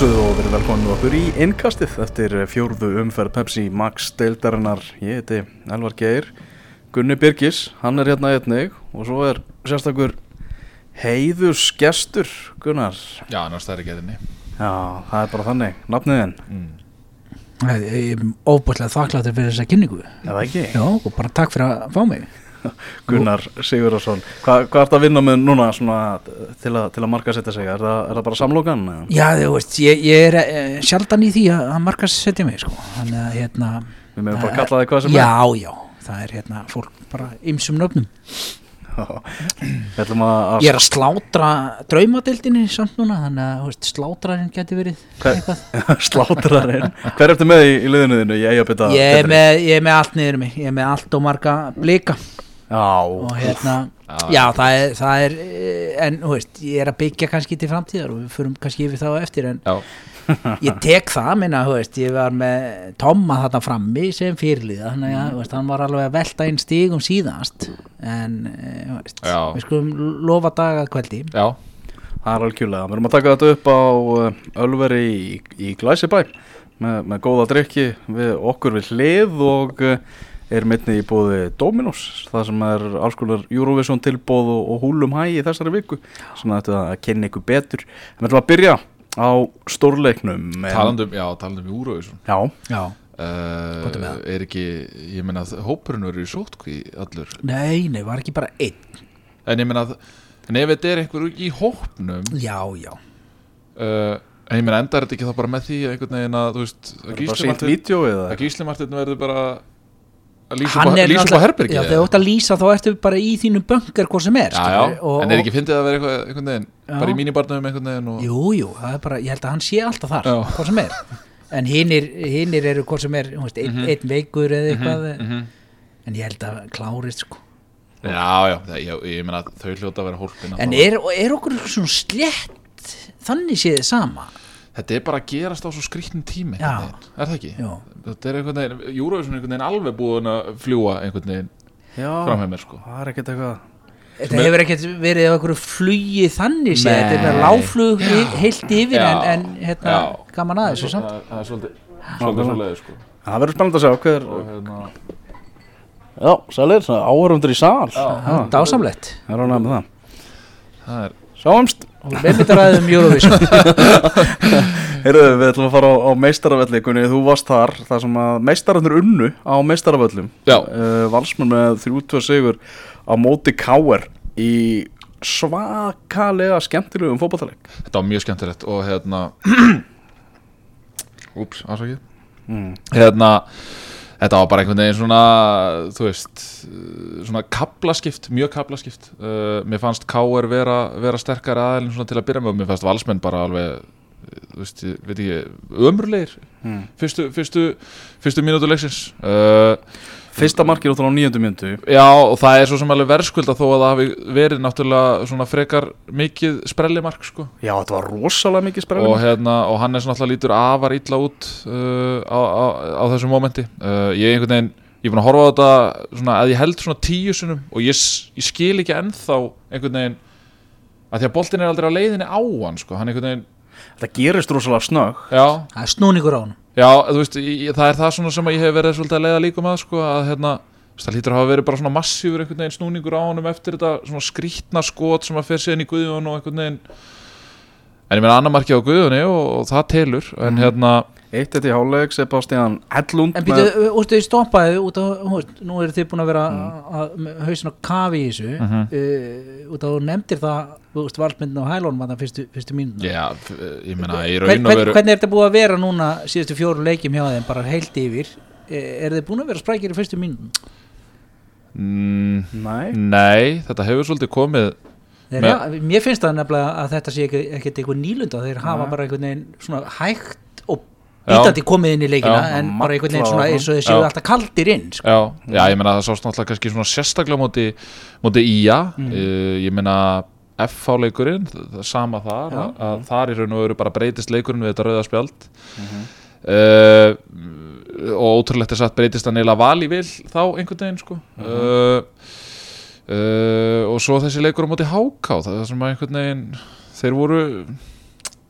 Sælblössuð og verið velkomin með okkur í innkastið eftir fjórðu umferð Pepsi Max deildarinnar. Ég heiti Elvar Geir, Gunni Birgis, hann er hérna einnig og svo er sérstakur heiðus gestur Gunnar. Já, það er ekki eðinni Já, það er bara þannig, nafniðin, mm. Ég er óbúinlega þakkláttur fyrir þessa kynningu eða ekki? Já, og bara takk fyrir að fá mig Gunnar Sigurðarsson, Hva, hvað ert að vinna með núna svona, til, að, til að marka setja sig? Er það, er það bara samlokan? Já, þú veist, ég, ég er eh, sjaldan í því að, að markast setja mig sko. Þannig að hérna Við meðum bara kalla þig hvað sem Já, já, það er hérna fólk bara ymsum nöfnum er. Að, að Ég er að slátra draumadildinni samt núna Þannig að, slátrarinn geti verið sláttrarinn. Hver ertu með í, í liðinu þínu? Ég að Ég er ég er með allt niður mig Ég er með allt og marga blika Já, Og hérna, Já. já, það er, það er eh, En, þú veist, ég er að byggja kannski til framtíðar Og við förum kannski yfir það á eftir En Já, ég tek það, minna, þú veist, ég var með Tomma þarna frammi sem fyrirliða þannig að, þú veist, hann var alveg að velta inn stígum síðast en, eh, þú veist, Já. við skulum lofa daga kvöldi já, það er algjörlega. Við erum að taka þetta upp á uh, Ölveri í, í Glæsibæ með, með góða drikki við okkur við hlið og erum einnig í bóði Dominos það sem er alls konar Eurovision tilbóð og, og húlum hæ í þessari viku sem þetta að kynna ykkur betur. Við ætlum að byrja á stórleiknum. talandum, já, talandum í Úrauðsson Já, Já, uh. Er ekki, ég meina að hópurinn verður í sótkví allur. Nei, nei, var ekki bara einn? En ég meina að, en ef þetta er einhver í hópnum Já, já, uh, En ég meina endar þetta ekki þá bara með því einhvern veginn að, þú veist að er bara Gísli sínt Martin vídeo eða? Að Gísli Martin verður bara að lýsa hann upp á- er herbergi Já, þegar þú ætti að lýsa þá ertu bara í þínu böngar hvort sem er Já, já, og, en er ekki fyndið að vera eitthvað, einhvern veginn. Bara í mínibarnum einhvern veginn og, Jú, jú, bara, ég held að hann sé alltaf þar hvort sem er en hinnir, eru hvort sem er veist, einn, Mhm. einn veikur eða eitthvað Mhm. en ég held að klárist sko Já, já, það, ég, ég meina að þau hljóta að vera hólpina En er, er okkur svona slétt þannig séð sama? Þetta er bara að gerast á svo skrýttin tími Já. Er það ekki? Já, Þetta er einhvern veginn, Júruvísun er einhvern veginn alveg búin að fljúa einhvern veginn Já, fram með mér sko. Það er ekkert eitthvað þetta hefur ekkert verið á okkur flugi þannig Nei. þetta er með láflug he- heilt yfir Já. en, en hérna, Já. gaman að þessu samt. Það það er svolítið, svolítið svolítið sko. Það verður spennandi að sjá hver Og hérna, Já, sælir, áhörundur í sal. Já, Dásamlegt. Það er ánægð með það. Það Sjáumst og við myndum ræðum Eurovision. Heyrðu, við ætlum að fara á, á meistaravelli Gunni, þú varst þar, það sem að meistararnir unnu á meistaravöllum Já. uh, Valsmenn með 32 sigur á móti Káer í svakalega skemmtilegum fótballtaleg Þetta var mjög skemmtilegt og hérna Úps, ásakið mm. Hérna Þetta var bara einhvern veginn svona, þú veist, svona kaplaskipt, mjög kaplaskipt. Uh, mér fannst K.R. vera, vera sterkari aðeins til að byrja með og mér fannst valsmenn bara alveg, uh, þú veist, ég veit ekki, ömurlegir. Mm. Fyrstu, fyrstu, fyrstu mínútu leiksins. Uh, Fyrsta markið út á nýjöndu mjöndu já, og það er svo sem alveg verðskulda þó að það hafi verið náttúrulega svona frekar mikið sprellimark, sko. Já, þetta var rosalega mikið og, sprelum hérna, og hann er svona alltaf lítur afar illa út uh, á, á, á þessum momenti uh, ég er einhvern veginn, ég er búin að horfa á þetta svona, að ég held svona tíu sinum og ég, ég skil ekki ennþá einhvern veginn að því að boltin er aldrei á leiðinni á hann sko. hann einhvern veginn, Þetta gerist rosalega snögg já, Það er snúningur á hann já þú veist, ég, það er það svona sem að ég hef verið svolítið að leiða líkum að sko, að hérna, þú veist, það lítur að hafa verið bara svona massífur einhvern veginn snúningur á honum eftir þetta svona skrítna skot sem að fer síðan í Guðjón og einhvern veginn en ég meina annar marki á Guðjóni og, og það telur en hérna Eitt í háleik, Sebastian Hellund En býtu, þú veist, þið stoppaði út á, þú veist, nú eru þið búin að vera að- með hausin á kafi í þessu. Mhm. uh, út á þú nefndir það, þú veist, valsmyndin á hælónum að það fyrstu, fyrstu mínuna Já, ég meina í Hvern, raun og veru hvernig er þetta búið að vera núna síðustu fjóru leikjum hjá þeim, bara heilt yfir? Eh, er þið búin að vera sprækir í fyrstu mínuna? mm, Nei. Nei, þetta hefur svolítið komið Þeir, mér finnst það nefnilega að þetta sé ekkert eitthvað nýlunda, þeir hafa bara svona hægt bítandi komið inn í leikina Já. en bara einhvern veginn svona eins og þeir séu alltaf kaldir inn sko. Já, já ég meina það sást náttúrulega kannski svona sérstaklega móti, móti IA mm. ég meina FH leikurinn, það er sama þar Já. að, að þar í raun og veru bara breytist leikurinn við þetta rauða spjald uh, og ótrúlegt er satt breytist það neila val í vil þá einhvern veginn sko uh, uh, og svo þessi leikur á móti HK það er sem að einhvern veginn þeir voru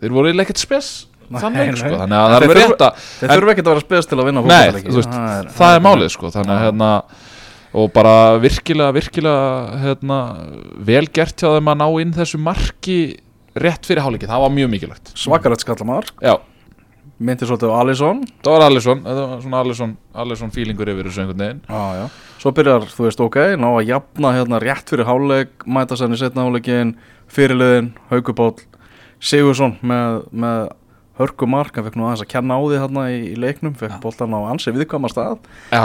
þeir voru ekkert spes Nei, þannig sko, þannig að það er rétt að Þeir þurfa ekki að vera spes til að vinna Nei, veist, Það það er málið sko þannig að hérna og bara virkilega, virkilega hérna, vel gert hjá þeim að ná inn þessu marki rétt fyrir hálfleiki, það var mjög mikilvægt. Svakarætt skallamar Já, Myndi svolítið á Alisson. Það var Alisson það var svona Alisson, Alisson feelingur yfir þessu einhvern veginn. Já, já. Svo byrjar, þú veist, ok, ná að jafna hérna rétt fyrir hálfleik, mæta senni setna hálfleikin, fyrirliðin, Haukubál, Sigursson með, með hörku mark, hann fekk nú aðeins að kenna á því hérna í, í leiknum, fekk Já. boltan á ansi viðkvæma stað. Já,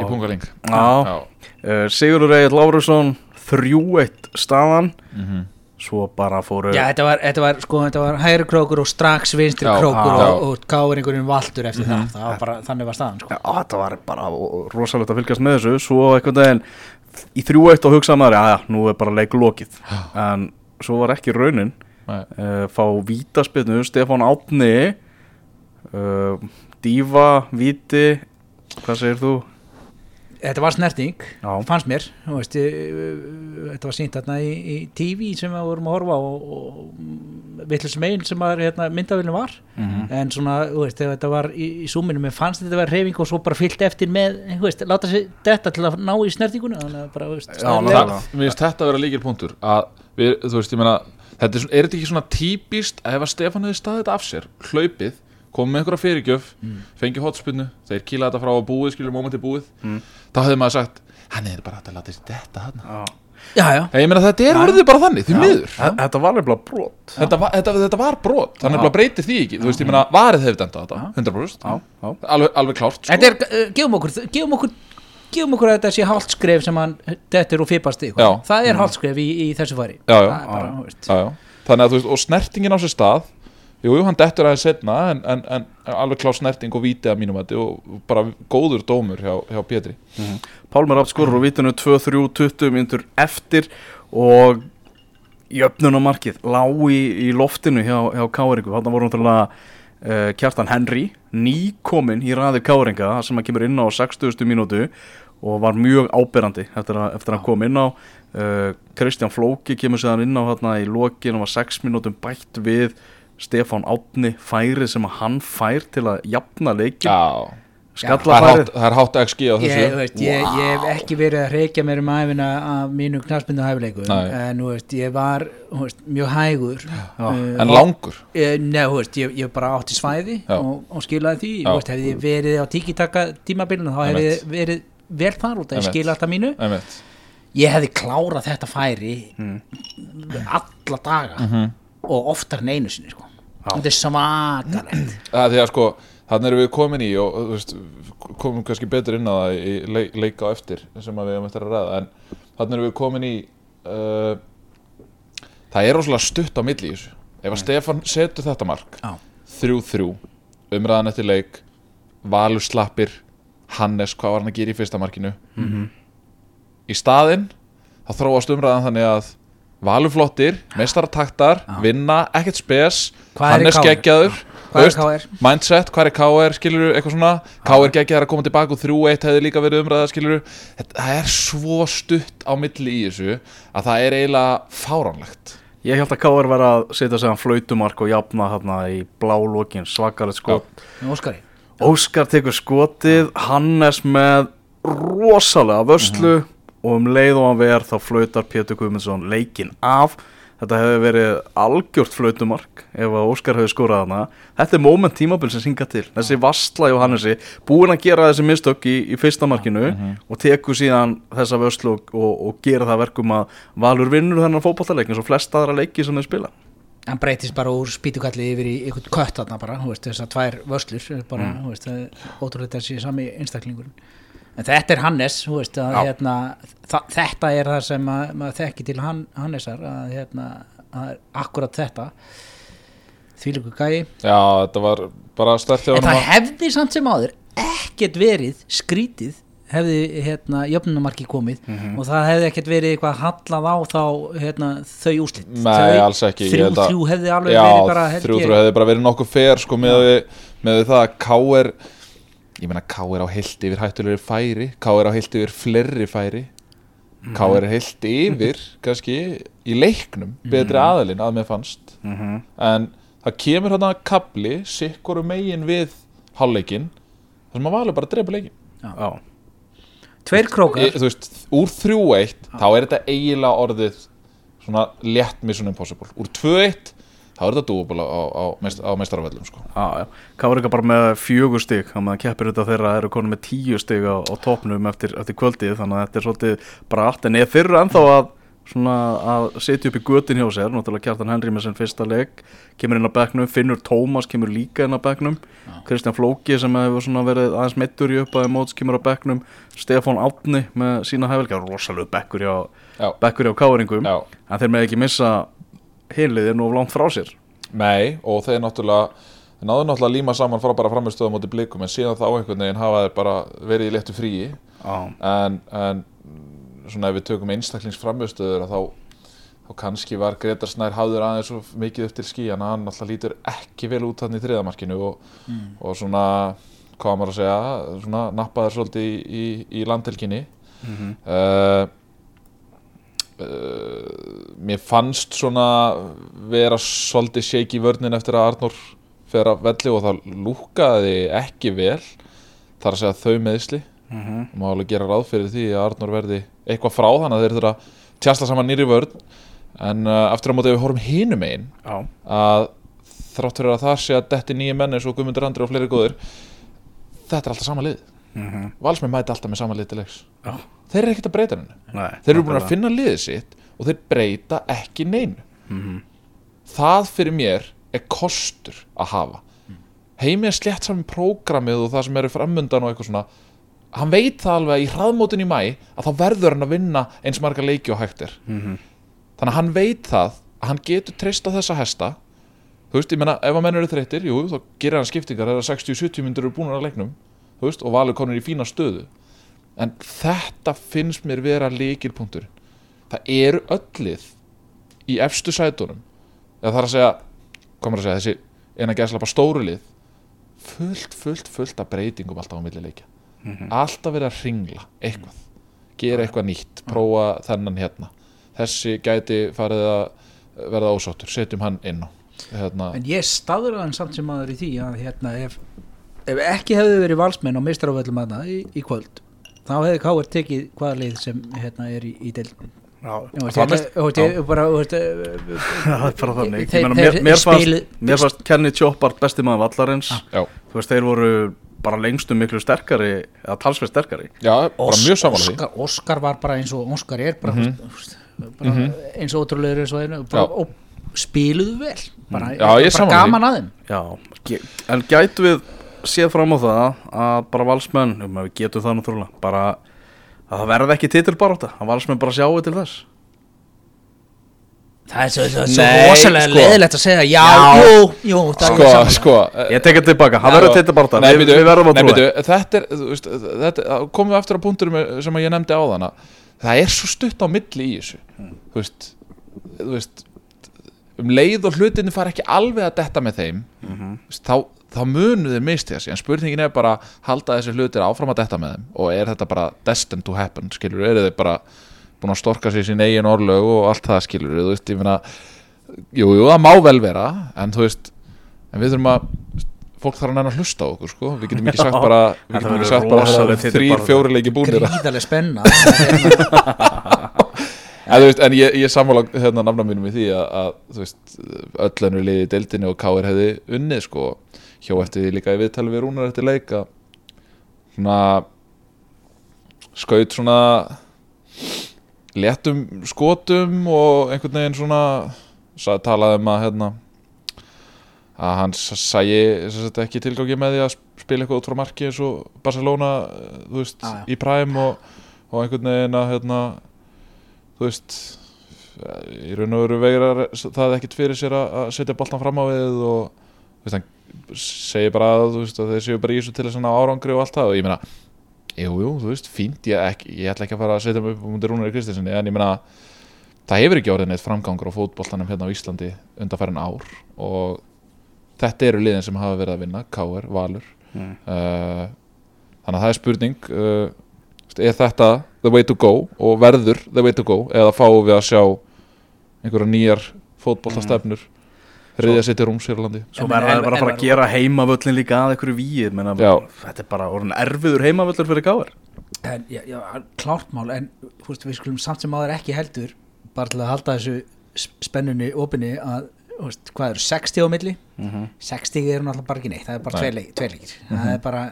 í pungaling já, uh, Sigurður Egil Lárusson, 3-1 staðan, Mhm. svo bara fóru, Já, þetta var, þetta var, sko, þetta var hægri krókur og strax vinstri Já, krókur já. og, og káringurinn valtur eftir það, það var bara, þannig var staðan, sko. Já, þetta var bara rosalegt að fylgjast með þessu Svo einhvern veginn í 3-1 og hugsa maður, já, já, nú er bara leik lokið En svo var ekki raunin. Uh, Fá vítaspinnu, Stefán Átni uh, Dífa, Víti Hvað segir þú? Þetta var snerting, Já, fannst mér, þú veist, e, þetta var sínt þarna í, í TV sem við vorum að horfa á og, og vittlust megin sem að hérna, myndavillin var, Mhm. en svona, þú veist, þetta var í, í súminu, mér fannst þetta var reyfing og svo bara fyllt eftir með, þú veist, láta sig þetta til að ná í snertinguna, þannig að bara, þú veist, Já, staðlega- nákvæmlega. Mér finnst þetta að vera líkil punktur að við, þú veist, ég meina þetta er, er þetta ekki svona típist að ef að Stefán hefði staðið þetta af sér, hlaupið komið með einhverja fyrirgjöf, Mm. fengið hotspinnu þeir kýla þetta frá að búið, skilur mómenti búið Mm. þá hefði maður sagt hann er bara hægt að láta sér þetta hann já. Já, já, ég meina þetta er Já. orðið bara þannig, því miður Þe- Þetta var nefnilega brot þetta, var- þetta, þetta var brot, þannig Já. að breytir því ekki þú veist, ég meina, varið hefði þetta 100% Já, já alveg, alveg klárt sko. þetta er, uh, gefum okkur, gefum okkur, gefum okkur að þetta sé hálft skref sem hann, þetta er og fipast Já. það er hálft skref í, í þessu fari, Já, já. það er bara, Já. þú veist, já, já. þannig að þú veist, og snertingin á sér stað jú, jú, hann dettur aðeins setna en, en, en alveg klár snerting og víti að mínum að og bara góður dómur hjá, hjá Pétri Pálmar Rapp skorur á vítinu 2-3 20 myndur eftir og jöfnunamarkið lág í, í loftinu hjá, hjá Káringu þarna voru náttúrulega uh, Kjartan Henry nýkominn í raði Káringa sem að kemur inn á 60. mínútu og var mjög áberandi eftir að, eftir að hann kom inn á. Uh, Kristján Flóki kemur séðan inn á hérna í lokin og var 6 mínútum bætt við Stefán Átni færið sem að hann fær til að jafna leikin já, skalla það er, hátt, það er hátt XG á þessu. Ég, þú veist, ég, ég hef ekki verið að reykja mér um æfina af mínu knarsbyndu hæfileikum. Nei. en veist, ég var veist, mjög hægur. Uh, en langur? Eh, Nei, ég, ég bara átti svæði og, og skilaði því. Hefði ég verið á tíkitaka tímabilinu þá hefði ég verið vel þar út að ég Einmitt. skila alltaf mínu einmitt. ég hefði klárað þetta færi alla daga Mhm. og oftar en einu sinni sko. þetta er svakalegt það er því að sko þannig erum við komin í og veist, komum kannski betur inn á það í leik, leika á eftir sem að við hefum eftir að ræða en þannig erum við komin í uh, það er rosalega stutt á milli ef að Stefan setur þetta mark Já. 3-3 umræðan eftir leik Valur slappir Hannes, hvað var hann að gera í fyrsta markinu? Í staðinn þá þróast umræðan þannig að Valur flottir, meistarataktar vinna, ekkert spes Hvað Hannes KR? geggjaður er KR? mindset, hvað er KR, skilur eitthvað svona, KR geggjaður að koma tilbaka og 3-1 hefði líka verið umræða, skilur það er svo stutt á milli í þessu að það er eiginlega fáránlegt. Ég held að Káar var að setja sig hann flautumark og jafna þarna í blá lokin svakarið skot. Óskari Óskar tekur skotið, Hannes með rosalega vörslu og um leið og hann ver þá flautar Pétur Guðmundsson leikin af. Þetta hefði verið algjört flautumark ef að Óskar hefði skorað hana. Þetta er moment tímabil sem synga til. Þessi vastla hjá Hannesi, búin að gera þessi mistök í, í fyrsta markinu og tekur síðan þessa vörslu og, og, og gera það verkum að Valur vinnur þennan fótballtaleik eins og flest aðra leiki sem þeir spila. Hann breytist bara úr spýtukalli yfir í einhvern kött þarna bara, veist, þessar tvær vörslur bara, Mm. veist, ótrúlega þessi sami einstaklingurinn. En þetta er Hannes, veist, að hérna þetta er það sem að, maður þekki til hann, Hannesar, að hérna að akkurat þetta. Þvílíku gæi, Já, þetta var bara stert hjá en það að- hefði samt sem áður ekkert verið skrítið hefði hérna jöfnumarki komið Mhm. og það hefði ekkert verið eitthvað hallað á þá hérna, þau úslit Nei, alls ekki, ég þrjú, held að- þrjú hefði alveg Já, verið bara held þrjú, ég- þrjú hefði bara verið nokkuð fer sko með, við, með við það að K.R. ég meina K.R. á heilt yfir hættulegri færi K.R. á heilt yfir flerri færi K.R. er heilt yfir kannski í leiknum betri aðalinn að mér fannst Mhm. en það kemur hérna kapli sikkoru megin við hálfleikin þar sem að valur bara að drepa leikin Já, Tveir krókar. e, þú veist, úr 3-1 þá er þetta eiginlega orðið svona létt mission impossible. Úr 2-1 þá er þetta dúabúla á, á, á meistarafellum sko. já, já. Káur bara með fjögur stig þannig að keppir þetta þeirra eru konum með tíu stig á, á topnum eftir, eftir kvöldið þannig að þetta er svolítið bratt en eða þeirra ennþá að svona að setja upp í götin hjá sér náttúrulega Kjartan Henry með sinn fyrsta leik kemur inn á bekknum, Finnur Tómas kemur líka inn á bekknum, Kristján Flóki sem hefur svona verið aðeins meittur í uppaði móts kemur á bekknum, Stefán Átni með sína hæfelga, rosalega bekkur hjá hjá Káuringum Já. en þeir með ekki missa hinliðin og langt frá sér. Nei, og þeir náttúrulega þeir náðu náttúrulega að líma saman frá bara framistöðum móti blikum en síðan þá einhvern veginn hafa þeir bara verið í léttu fríi. Já, en, en svona ef við tökum einstaklingsframistöður þá, þá kannski var Gretar Snær hafður aðeins svo mikið upp til skíjan að hann náttúrulega lítur ekki vel út hann í þriðamarkinu og, og svona, hvað maður að segja svona nappaður svolítið í, í, í landhelginni. Mhm. uh, uh, mér fannst svona vera svolítið shake í vörnin eftir að Arnór fer að velli og það lúkaði ekki vel. Þar að segja þau meðsli Mhm. og má alveg gera ráð fyrir því að Arnór verði eitthvað frá þannig að þeir þurfa að tjasta saman nýri vörn en uh, aftur á móti ef við horfum hinum einn að þrátt fyrir að það sé að detti nýja menn eins og Guðmundur Andri og fleiri góðir þetta er alltaf sama lið Mhm. Valsmenn mæti alltaf með sama lið til leiks Já. þeir eru ekkert að breyta henni Nei, þeir eru búin að nákvæmlega. finna liðið sitt og þeir breyta ekki neinu Mhm. það fyrir mér er kostur að hafa heimi er slétt saman prógramið og það sem eru framundan og eitthvað svona hann veit það alveg að í hraðmótin í mæ að þá verður hann að vinna eins marga leiki og hægt er. Mhm. þannig að hann veit það að hann getur treyst á þessa hesta. Þú veist, ég menna, ef að menn eru þreyttir jú, þá gerir hann skiptingar eða 60-70 myndir eru búin að leiknum þú veist, og valur konur í fína stöðu. En þetta finnst mér vera líkilpunktur það eru öllið í efstu sætunum. Eða það er að segja, komur að segja þessi eina gæðslega bara stóru lið. Fullt, fullt, fullt af breytingum alltaf á milli leikja alltaf verið að ringla eitthvað. Gera eitthvað nýtt, prófa þennan hérna. Þessi gæti farið að verða ósáttur, setjum hann inn á hérna, En ég staður hann samt sem maður í því að hérna ef, ef ekki hefði verið valsmenn og mistaraföllum aðna í, í kvöld þá hefði Káir tekið hvaða lið sem hérna er í, í meina, þeir mér, mér, fannst, Kenny Choppard besti maður vallarins. Já, Þú veist, þeir voru bara lengstum miklu sterkari eða talsveit sterkari. Já, bara mjög saman Óskar, Óskar var bara eins og Óskar er bara, Mhm. þú veist, bara eins og ótrúlegur eins og einu bara, og spiluðu vel. Bara, Já, ég er bara gaman að þeim. Já, ge- en gætu við séð fram á það að bara valsmenn um að við getum það náttúrulega bara að það verði ekki titilbarátta að valsmenn bara sjáu til þess það er svo, svo, svo Nei, rosalega sko. leðilegt að segja já, Já. jú, jú það er sko, sammála. sko eh, Ég tekja tilbaka, það verður titilbarátta Nei, við, bíddu, við verðum að nei, trúa. bíddu, þetta er, þú veist, þetta, komum við aftur á punktur sem að ég nefndi á þann það er svo stutt á milli í þessu. Þú veist, þú veist um leið og hlutinni fara ekki alveg að detta með þeim Mhm. þú veist, þá, þá munu þeir misti þessi en spurningin er bara, halda þessi hlutir áfram að detta með þeim? Og er þetta bara destined to happen, skilur, eru þeir bara búin að storka sér sín eigin orðlög og allt það skilur, þú veist, ég meina jú, jú, það má vel vera en þú veist, en við þurfum að fólk þarf að næna að hlusta á okkur sko. við getum ekki sagt bara, en við getum ekki sagt bara þrýr, bara. fjóri leiki búnir að- gríðarlega spenna en, þú veist, en ég, ég sammála hérna nafna mínum í því að, að þú veist, öll ennur liði í deildinni og Káir hefði unnið sko, hjó eftir því líka í viðtali við Rúnar eftir leik að svona skaut svona léttum skotum og einhvern veginn svona talaði um að hérna að hann s- sæi ekki tilgangi með því að spila eitthvað út frá marki eins og Barcelona veist, já. í Prime og, og einhvern veginn að hérna, þú veist í raun og veru veirar það ekkit fyrir sér að setja boltan fram á við og veist, hann segir bara að, veist, að þeir séu bara í þessu til þess að árangri og allt það og ég meina jú, jú, þú veist, fínt, ég, ekki, ég ætla ekki að fara að setja mig upp um Rúnari Kristinsinni en ég meina, það hefur ekki orðið neitt framgangur á fótboltanum hérna á Íslandi undanfærin ár og þetta eru liðin sem hafa verið að vinna KR, Valur. Mm. uh, þannig að það er spurning uh, er þetta the way to go og verður the way to go eða fáum við að sjá einhverja nýjar fótboltastefnur reyðja sér til rúms hér á landi Svo en- það bara að fara að gera heimavöllin líka að einhverju víið menna. Þetta er bara orðin erfiður heimavöllur fyrir gáður en, já, já, klárt mál en þú veist, við skulum samt sem áður ekki heldur bara til að halda þessu spennunni opinni að veist, hvað eru 60 á milli 60 eru náttúrulega bara ekki neitt það er bara Nei. tveir leik- tveir leikir það er bara,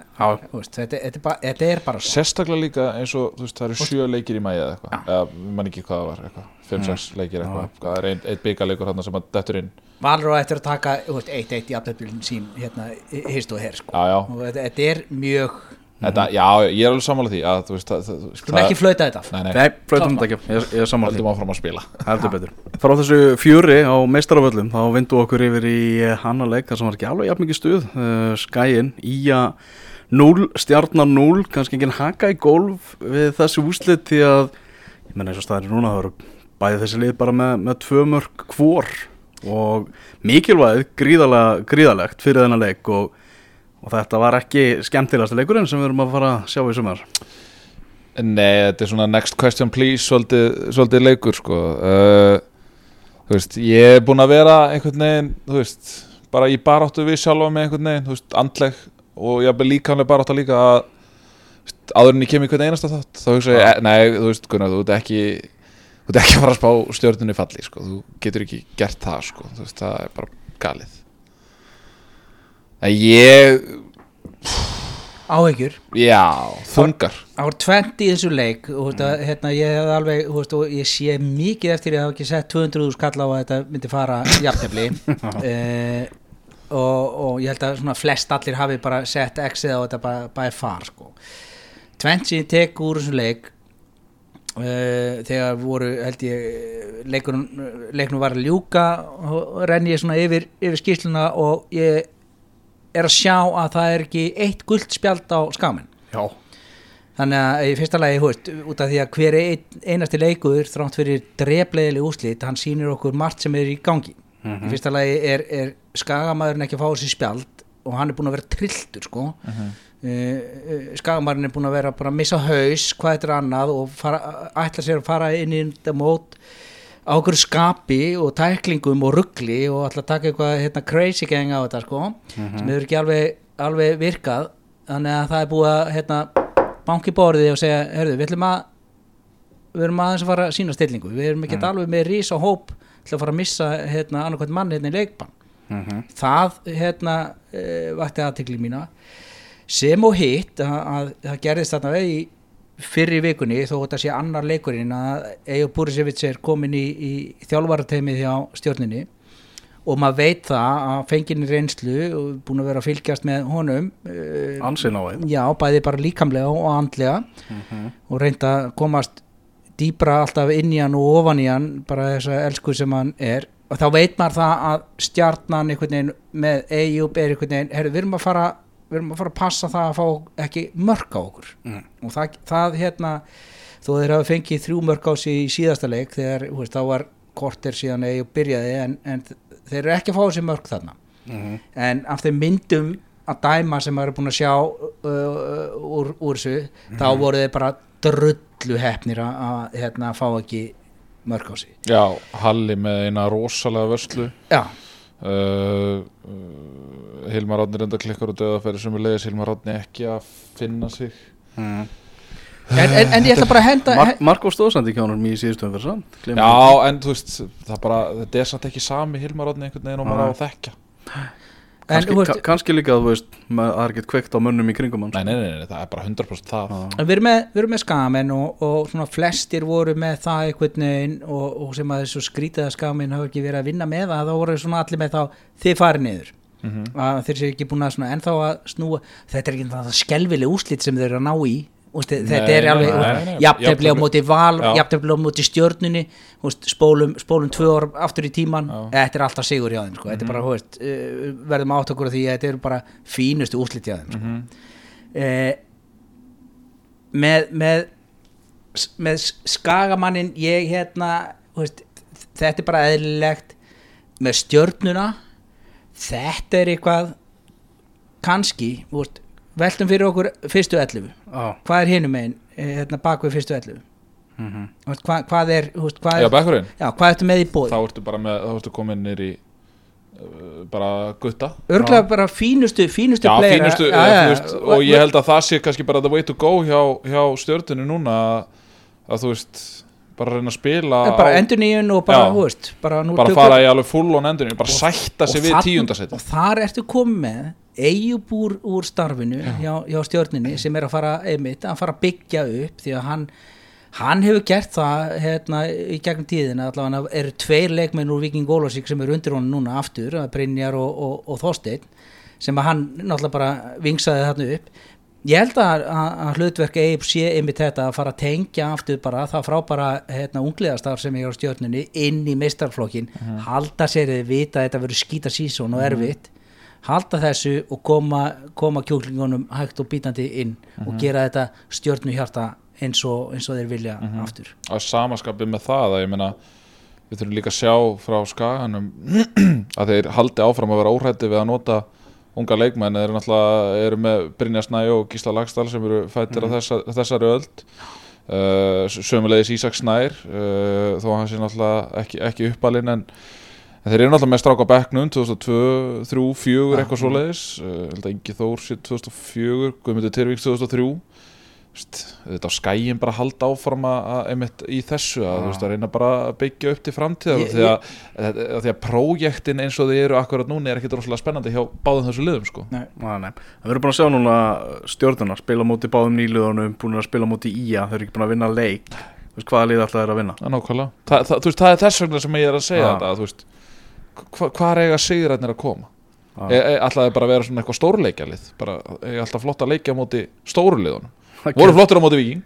veist, þetta, þetta, er bara, þetta er bara sérstaklega líka eins og veist, það eru sjö leikir í mæja eða eitthvað eða mann ekki hvað það var eitthvað 5-6 leikir eitthvað, það er einn ein byggaleikur hann sem að dettur inn Valur á eftir að taka þú veist, 1-1 í aftöflun sín hérna, hist og her sko. og þetta er mjög Þetta, já, ég er alveg sammála því að þú veist það, það, skulum ekki flauta þetta nei, nei, Nei, flautum þetta ekki, ég, ég er saman höldum áfram að spila. Heldur betur. Frá þessu fjöri á meistaraföllum þá vindu okkur yfir í eh, annan leik þar sem var ekki alveg jafn mikið stuð. Uh, Skæin, Ía 0, stjarnar 0 kannski enginn haka í golf við þessu úslit því að ég menna eins og staðir núna það eru bæði þessi lið bara með, með tvö mörg hvor og mikilvæg gríðalega, gríðalegt fyrir þennan leik og, og þetta var ekki skemmtilegast leikurinn sem við erum að fara að sjá í sumar? Nei, þetta er svona next question please svolítið, svolítið leikur sko. Uh, Þú veist, ég er búinn að vera einhvern veginn, þú veist bara í baráttu við sjálfa með einhvern veginn þú veist, andleg og ég er líkamlega baráttu líka að þú veist, áður en ég kem í hvern einasta þátt þá hugsa ég, Já. e, nei, þú veist, Gunnar, þú ert ekki þú ert ekki að fara að spá stjörnunni falli sko, þú getur ekki gert það sko, þú veist, það er bara galið En ég, áhyggjur já, þungar Það voru 20 í þessu leik og mm. hérna, ég hef alveg veist, og ég sé mikið eftir ég hafa ekki sett 200 skall á að þetta myndi fara jafntefli uh, og, og ég held að flest allir hafi bara sett exið á þetta bara, bara far sko. 20 sem ég tek úr þessum leik uh, þegar voru held ég leikunum, var að ljúka og renni ég svona yfir, yfir skýsluna og ég er að sjá að það er ekki eitt gult spjald á skamin Já, Þannig að í fyrsta lagi, hú veist, út af því að hver ein, einasti leikur þrátt fyrir drefleiðileg úslit, hann sýnir okkur margt sem er í gangi. Í fyrsta lagi er, er skagamæðurinn ekki að fá þessi spjald og hann er búin að vera trilltur, sko. Uh -huh. skagamæðurinn er búin að vera að missa haus, hvað þetta er annað og fara, ætla sér að fara inn í þetta mót á okkur skapi og tæklingum og ruggli og að taka eitthvað hérna, crazy gang á þetta, sko, sem hefur ekki alveg, alveg virkað. Þannig að það er búið að hérna, banki borðið og segja, herðu, við ætlum að við erum aðeins að fara að sína stillingu. Við erum ekki alveg með rísa hóp til að fara að missa hérna, annarkvæmt mann hérna í leikbann. Það hérna e, vakti aðtekli mína. Sem og hitt að, að það gerðist þarna í fyrri vikunni þó þetta sé annar leikurinn að Ejo Búrisevits er komin í, í þjálfarateimið hjá stjórninni. Og maður veit það að fenginni reynslu og búin að vera að fylgjast með honum uh, ansinn á þeim já, bæði bara líkamlega og andlega. Og reynda að komast dýbra alltaf inn í hann og ofan í hann bara þessa elsku sem hann er. Og þá veit maður það að stjarnan með Eyjúb er einhvern veginn herru, við erum að fara við erum að fara að passa það að fá ekki mörk á okkur. Mm. og það, það hérna þó þeir hafa fengið þrjú mörk á sig í síðasta leik þegar veist, þá var korter síðan Eyjúb byrjaði en, en þeir eru ekki að fá þessi mörk þarna. Mhm. en af þeim myndum að dæma sem maður er búin að sjá uh, úr, úr þessu þá voru þeir bara drullu hefnir að, að hérna, fá ekki mörg á sig. Já, Halli með eina rosalega vörslu. Já, uh, uh, Hilmar Átni reynda klikkar og döðafæri sem er leiðis Hilmar Átni ekki að finna sig. Mm. en, en, en ég ætla bara að henda Mar Marko stóðsandi ekki ánum í síðustum fyrir samt? Gleymum Já, en þú veist, það bara þetta er samt ekki sami Hilmar Átni einhvern veginn og maður á að þekkja en, veist, ka kannski líka að þú veist með, það er ekkert kveikt á mönnum í kringum hans Nei, nei, nei, nei, það er bara 100% það. En við erum með, við erum með skamen og, og svona flestir voru með það einhvern veginn og, og sem að þessu skrítaða skamen hafa ekki verið að vinna með það þá voru svona allir með þá þið farið niður. Mhm. að þeir séu ekki búin að svona ennþá að snúa þetta er ekki það skelvileg úslit sem þeir eru að ná í Úst, þetta Nei, er alveg jafntefli á móti val, jafntefli á móti stjörnunni úst, spólum, spólum tvö orð aftur í tíman Já. Mhm. þetta er alltaf sigur hjá þeim sko. þetta er bara, hú veist, uh, verðum átt okkur því að þetta eru bara fínustu úslit hjá þeim sko Mhm. eh, með með með skagamannin ég hérna veist, þetta er bara eðlilegt með stjörnuna þetta er eitthvað kannski veltum fyrir okkur fyrstu 11 Já, hvað er hinum megin? Hérna bak við fyrstu 11 mhm. Þú veist, hvað, hvað er, þú veist, hvað Já, er já, hvað ertu með í bóð þá ertu bara með, þá ertu komin nýr í uh, bara gutta. Örglega bara fínustu, fínustu Já, playera. fínustu, Já, já, já, þú veist, og ég held að það sé kannski bara the way to go hjá, hjá stjörnunni núna að, að þú veist, bara reyna að spila Já, bara á, endur nýjun og bara, Já. þú veist bara, bara fara í alveg full on endurinn, bara sætta sig við tíundasæti og þar ertu komið með eigub úr, starfinu hjá, hjá stjórninni sem er að fara einmitt, að fara að byggja upp því að hann hann hefur gert það hérna, í gegnum tíðina allavega eru tveir leikmenn úr Viking Ólásík sem eru undir honum núna aftur að Brynjar og, og, og Þorsteinn sem að hann náttúrulega bara vingsaði þarna upp ég held að, að, að hlutverk Eib sé einmitt þetta að fara að tengja aftur bara það frábara hérna, ungliðastar sem er á stjórnunni inn í meistarflokkin halda sér þið vita að þetta verður skýta sísón og erfitt halda þessu og koma, koma kjúklingunum hægt og bítandi inn og gera þetta stjórnu hjarta eins og, eins og þeir vilja aftur. Að samaskapið með það að ég meina við þurfum líka að sjá frá skaganum að þeir haldi áfram að vera óhrætti við að nota unga leikmenn eru náttúrulega eru með Brynja Snæ og Gísla Lagstall sem eru fættir mm. þessa, þessari öld. Uh, sömulegis Ísak Snær uh, þó hann sé náttúrulega ekki, ekki uppalinn en En þeir eru náttúrulega með stráka á bekknum 2002, 3, 4, eitthvað svoleiðis. Uh, held að Ingi Þór sér 2004 Guðmundur Tyrvíks 2003 Vist, þetta á skæin bara að halda áfram að, að einmitt í þessu að, þú veist, að reyna bara að byggja upp til framtíðar Ég- því að, að, að því að prójektin eins og þið eru akkurat núna er ekkit rosalega spennandi hjá báðum þessu liðum sko. Nei. Nei, nei. Við erum búin að sjá núna stjórnuna spila móti báðum nýliðunum, búin að spila móti ía, þau eru ekki búin að vinna leik Þú veist, hvaða lið alltaf er að vinna það er nákvæmlega Þa, það, veist, það er þess vegna sem ég er að segja Já. þetta að, hva, hvað eiga sigrætnir að koma Já. e, e, alltaf er bara að vera svona eitthvað stórleikjalið bara voru flottir á móti viking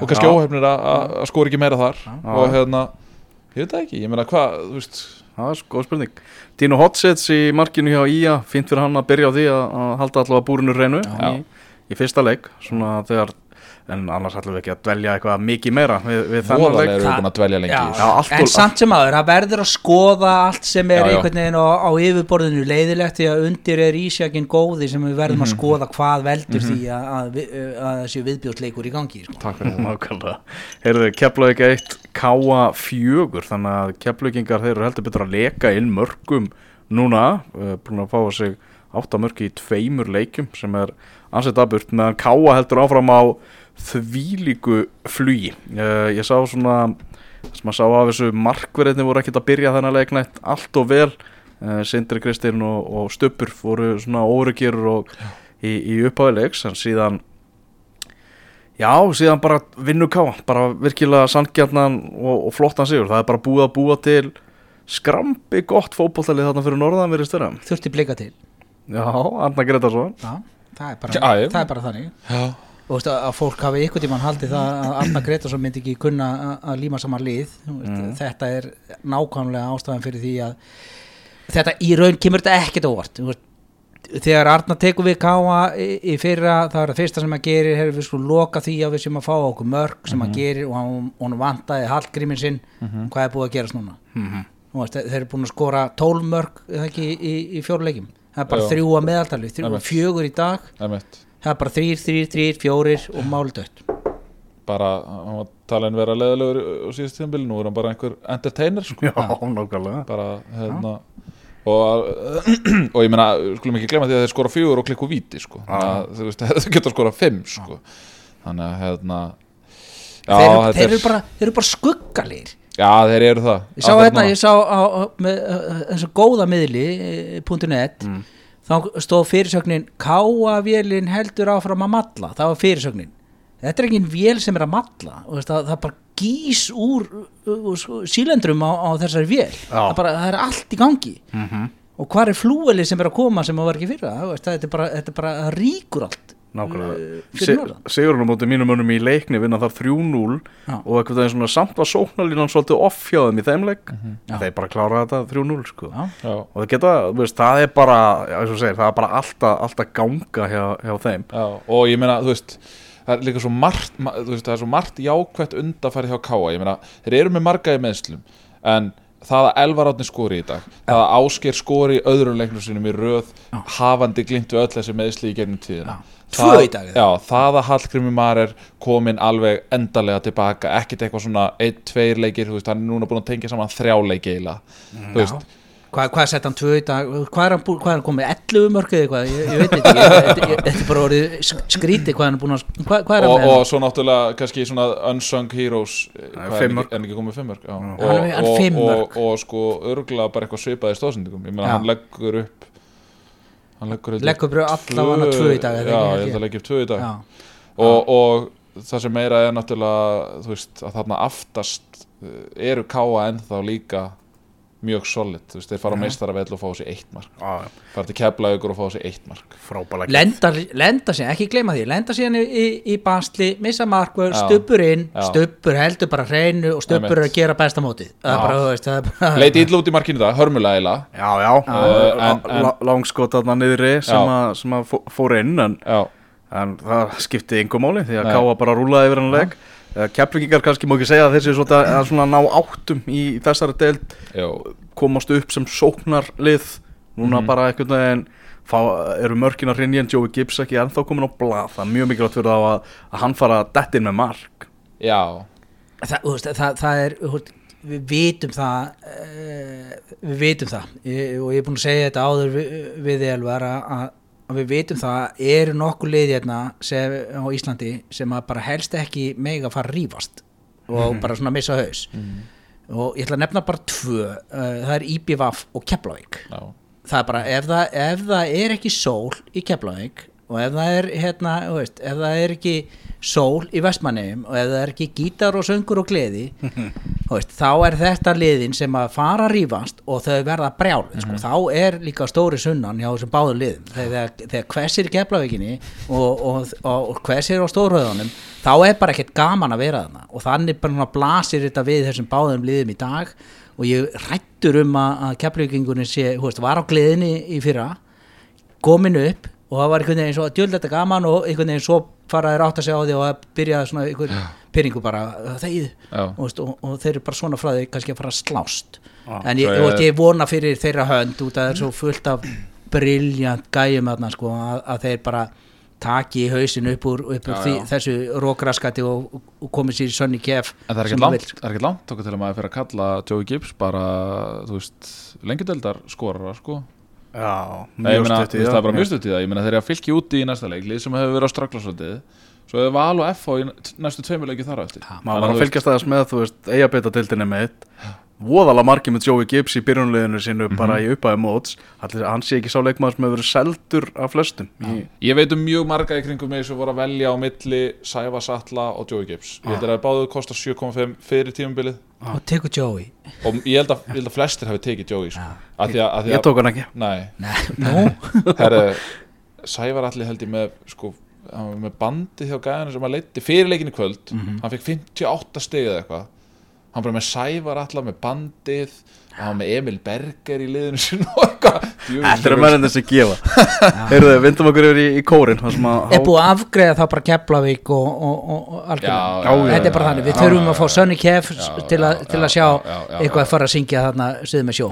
og kannski óhefnir að- skora ekki meira þar. Já. og hérna, ég veit það ekki ég meina hvað, þú veist. Það er sko spurning. Dino Hotsets í markinu hjá Ía fínt fyrir hann að byrja á því að, að halda allavega búrinu reynu Já. í, í fyrsta leik svona þegar en annars ætlum við ekki að dvelja eitthvað mikið meira við, við leik. eru við búin að dvelja lengi Já. Já, en samt sem aður, það verður að skoða allt sem er Já, einhvern veginn á, á yfirborðinu leiðilegt því að undir er ísjakin góði sem við verðum Mhm. að skoða hvað veldur því að, að, að þessi viðbjóðsleikur í gangi sko. Takk fyrir það. Nákvæmlega. Heyrðu, Keflavík 1, Káa 4 þannig að Keflavíkingar þeir eru heldur betur að leka inn mörgum núna uh, búin að fá sig átta mörg í tveimur leikjum sem er ansett aðburt meðan Káa heldur áfram á þvílíku flugi. Uh, ég sá svona sem að sá af þessu markverðinni voru ekkert að byrja þennan leiknætt allt og vel. Uh, Sindri Kristinn og, og Stöppur voru svona óryggir og í, í uppáðilegs en síðan Já, síðan bara vinnu ká, bara virkilega sangjarnan og, og flottan sigur. Það er bara búið að búa til skrambi gott fótbolltalið þarna fyrir norðan verið störa. þurfti blika til. Já, Arna Gretarsson. Já, það er bara, Já, það er bara þannig. Já, og veist, að fólk hafi ykkur tímann haldið það að Arna Gretarsson myndi ekki kunna að- að líma saman lið Mm. þetta er nákvæmlega ástæðan fyrir því að þetta í raun kemur þetta ekkert óvart þegar Arna tekur við káa í, fyrra það er það fyrsta sem að gerir er við skulum loka því að við sem að fá okkur mörg sem Mhm. að gerir og hann, hann vantaði hallgríminn sinn hvað er búið að gerast núna Mhm. Þú veist, þeir eru búin að skora 12 mörg eða ekki í, í, í fjóruleikjum það er bara Já. þrjú að meðaltali, þrjú, Einmitt. fjögur í dag einmitt það er bara þrýr, þrýr, þrýr, fjórir og máldött bara, hann var talin vera leðilegur á síðust tíðanbili, nú er hann bara einhver entertainer sko. Já, nákvæmlega. bara, hérna og, og ég meina, skulum ekki glemma því að þeir skora fjögur og klikku víti sko. þannig að þú veist, þeir geta skora fimm sko. þannig að hérna já, þeir, eru- þeir er- eru bara, þeir eru bara skuggalir já, þeir eru það ég sá hérna, núna. ég sá á, á, með þessu góða miðli eh, .net Mm. Þá stóð fyrirsögnin Káavélin heldur áfram að malla. Það var fyrirsögnin. Þetta er engin vél sem er að veist, það, það bara gís úr, úr, sílendrum á, á þessari vél. Það, bara, það er allt í gangi. Mm og hvað er flúeli sem er að koma sem að var ekki fyrra? Það, þetta er bara, þetta er bara það ríkur allt Nákvæmlega. eh, Sigurinn á móti mínum önum í leikni vinna þar 3-0 Já. og eitthvað það er svona samt var sóknarlínan svolítið off hjá þeim í þeim leik. Já. Þeir bara klára þetta 3-0 sko. Og það geta, þú veist, það er bara, já, segir, það er bara alltaf, alltaf ganga hjá, hjá þeim. já, og ég meina, þú veist það er líka svo margt, ma- veist, það er svo margt jákvætt undafæri hjá Káa, ég meina þeir eru með marga í meðslum, en það að Elvar Átni skori í dag það að Ásker skori öðrum leiknum sinum í röð Já. hafandi glint við öll þessi meðsli í gegnum tíðina Tvö? Í dag? Já, það að Hallgrimur Mar er komin alveg endalega tilbaka ekkert eitthvað svona ein, tveir leikir veist, hann er núna búin að tengja saman þrjá leiki veist, Hvað, hvað sett hann tvö í dag, hvað er hann, búinn- hvað er hann komið, 11 mörg eða eitthvað, ég, ég veit ekki, ég- þetta ég- þetta er bara orðið sk- skrítið hvað hann er búin að, hvað, hvað er hann og, með og svo náttúrulega kannski svona unsung heroes en ekki komið fimm mörg já. Hann og, og, og, mörk. og, sko örgulega bara eitthvað svipaði stóðsendingum ég meina hann leggur upp hann leggur, allavega tvö í dag, já, ég held að leggja upp tvö í dag. Og, og það sem meira er náttúrulega þú veist, að þarna aftast eh, eru káa ennþá líka mjög solid, þú veist, þeir fara á meistarafell og fá sér eitt mark, Já, já, fara til keflaugur og fá sér eitt mark. Lenda, lenda sér, ekki gleyma því lenda sér í, í, í basli, missa markvör Já. stubbur inn, stubbur heldur bara hreinu og stubbur er að gera besta mótið. Það er Já. bara, þú veist, það er bara leiti illa út í markinu það, hörmulega já, Uh, en- en- en, langskot þarna niðri sem, að, sem að fó- fór inn en, en það skipti yngu máli því að. Káa bara rúlaði yfir hann leik Keflingingar kannski má ekki segja að þessi svona, að svona ná áttum í þessari deild. Já. Komast upp sem sóknarlið. Núna Mhm. bara einhvern veginn fá, eru mörkin að hrinja en Joey Gibbs ekki ennþá komin á blað. Það er mjög mikilvægt fyrir þá að, að hann fara að detta inn með mark. Já, það, veist, það, það er við vitum það uh, við vitum það. Ég, og ég er búin að segja þetta áður við, við Elvar að, að að við vitum það eru nokkuð liði hérna sem, á Íslandi sem að bara helst ekki mega fara að rífast og bara svona missa haus. Og ég ætla að nefna bara tvö uh, það er IBVF og Keflavík. Það er bara ef það, ef það er ekki sól í Keflavík og ef það er hérna, veist, ef það er ekki sól í Vestmanneum og ef það er ekki gítar og söngur og gleði veist, þá er þetta liðin sem að fara að rífast og þau verða brjálu sko. þá er líka stóri sunnan hjá þessum báðum liðum. Þegar, þegar hversir í Keflavíkinni og, og, og, og hversir á stórhauðunum þá er bara ekkert gaman að vera þarna. Og þannig bara blasir þetta við þessum báðum liðum í dag. Og ég rættur um að, Keflavíkingunni sé, þú veist, var á gleðinni í fyrra komin upp og það var einhvern veginn svo djöld þetta gaman og einhvern veginn svo faraðir átt að segja á því og það byrjaði svona einhvern pyrringu bara Já. og, veist, og, og þeir eru bara svona frá því kannski að fara að slást Já, en ég, ég, ég vona fyrir þeirra hönd út að það er svo fullt af briljant gæjum þarna sko að, að þeir bara taki hausin upp úr, upp úr Já, því, já. þessu rókraskati og, og komið sér í sönni kef En það er ekkert langt, vill. það er ekkert langt okkur til að maður fyrir að kalla Joey Gibbs bara, þú veist, lengjadeldar skorara, sko. Já, mjög stutt í veist, það er bara já. mjög stutt í það. Ég meina, þeir eru að fylgja úti í næsta leik, lið sem hefur verið á straklarsvöldið, svo hefur Val og FH í næstu tveimur leiki þar á eftir. maður var að fylgjast aðeins með, þú veist, eigabita dildinni með eitt voðalega margir með Joey Gibbs í byrjunliðinu sínu bara í uppæði móts. Allir, hann sé ekki sá leikmaður sem hefur verið seldur af flestum í, Ég veit um mjög marga í kringum mig sem voru að velja á milli Sæfa Sattla og Joey Gibbs. Ég held að það báðu kosta 7,5 fyrir tímabilið. Og tekur Joey. Og ég held að, ég held að flestir hafi tekið Joey, sko. Af því að, af því ég að, tók hann ekki. Nei, Nei, nú? Herru, Sævar allir held ég með, sko, hann var með bandi hjá gæðinu sem að leiti fyrir leikinni kvöld. Hann fekk 58 stig eða eitthvað hann bara með Sævar allar með bandið hann var með Emil Berger í liðinu sinni og eitthvað. Þetta er að mennandi sem gefa. Heyrðu, vindum okkur yfir í, í kórin þar sem að er búið að afgreða þá bara Keflavík og, og, og, og já, þetta er bara þannig, við þurfum að fá Sonny Kef já, til, að- já, til að já, sjá já, já, eitthvað að fara að syngja þarna suðið með sjó.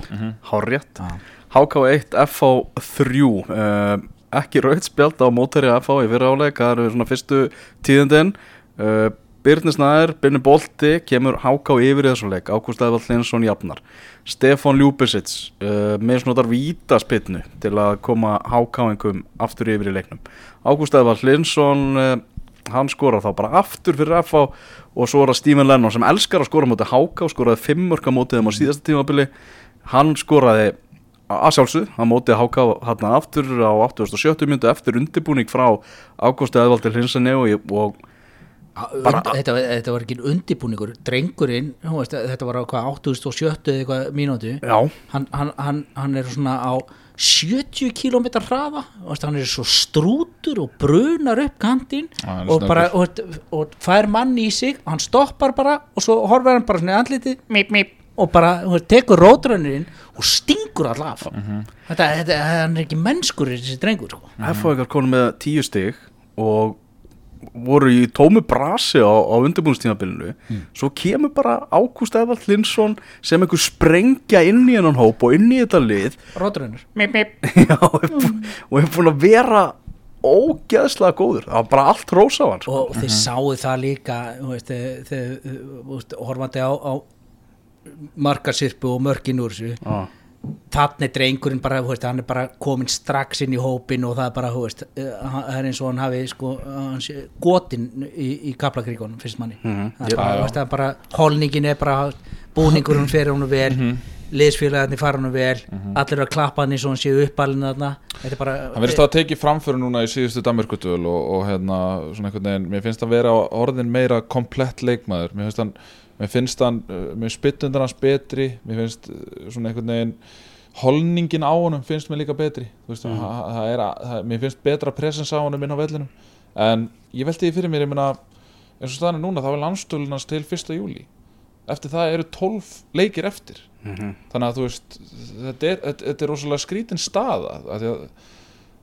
Hárrétt. Já. HK1 FH3 uh, ekki rauð spjald á mótari FH í fyrra áleik það eru svona fyrstu tíðindin. Uh, Byrni Snæður, Byrni Bolti kemur HK yfir í þessu leik. Ágúst Eðvald Linsson jafnar. Stefán Ljúbisits uh, misnotar vítaspinnu til að koma HK-ingum aftur yfir í leiknum. Ágúst Eðvald Linsson uh, hann skorar þá bara aftur fyrir FH og svo er það Stephen Lennon sem elskar að skora mótið HK og skoraði fimmörka mótið þeim á síðasta tímabili. Hann skoraði að sjálfsög, hann mótið HK hann aftur á 87. myndu eftir undirbúning frá Hlinsenni og, ég- og Bara- Und, þetta, þetta var ekki undirbúningur. Drengurinn, veist, þetta var á hvað 87 eða eitthvað mínútu. Já, hann, hann, hann, hann er svona á 70 km hraða. Hann er svo strútur og brunar upp kantinn og, bara, og, og fær mann í sig og hann stoppar bara og svo horfir hann bara svona í andlitið mip, mip, og bara þú veist, tekur rótrönnirinn og stingur all af. Þetta, þetta, hann er ekki mennskur þessi drengur sko. FH ykkar konum með tíu stig og voru í tómu brasi á, á undirbúinstímabilinu svo kemur bara Ágúst Eðvald Hlinsson sem einhver sprengja inn í hennan hóp og inn í þetta lið. Já, og og er búin að vera ógeðslega góður. Það var bara allt rósa á hann sko. og þið sáu það líka þú veist, þegar- þegar þú veist, horfandi á, á markasirpu og mörkin úr þessu. Já. Þannig er drengurinn bara, veist, hann er bara komin strax inn í hópin og það er bara, veist, eh, það er eins og hann hafi sko, gotin í, í kaplakríkonum, finnst manni. Mhm. það er bara, veist, bara holningin er bara, búningurinn fer hún vel mm liðsfélagarnir fara hún vel allir eru að klappa hann eins og hann séu uppalinn þarna, Hann verðist að tekið framföru núna í síðustu Danmörkutöl og, og hérna, svona einhvern veginn, mér finnst hann vera orðin meira komplett leikmaður, mér finnst hann, mér finnst hann, uh, mér spyttundan hans betri, mér finnst uh, svona einhvern veginn, holningin á honum finnst mér líka betri, þú veist, það, það er, að- það, mér finnst betra presens á honum inn á vellinum, en ég velti því fyrir mér, ég meina, eins og staðan er núna, þá er landstölunans til 1. júli, eftir það eru 12 leikir eftir, Mhm. þannig að þú veist þetta er, þetta, er rosalega skrítin staða. Af því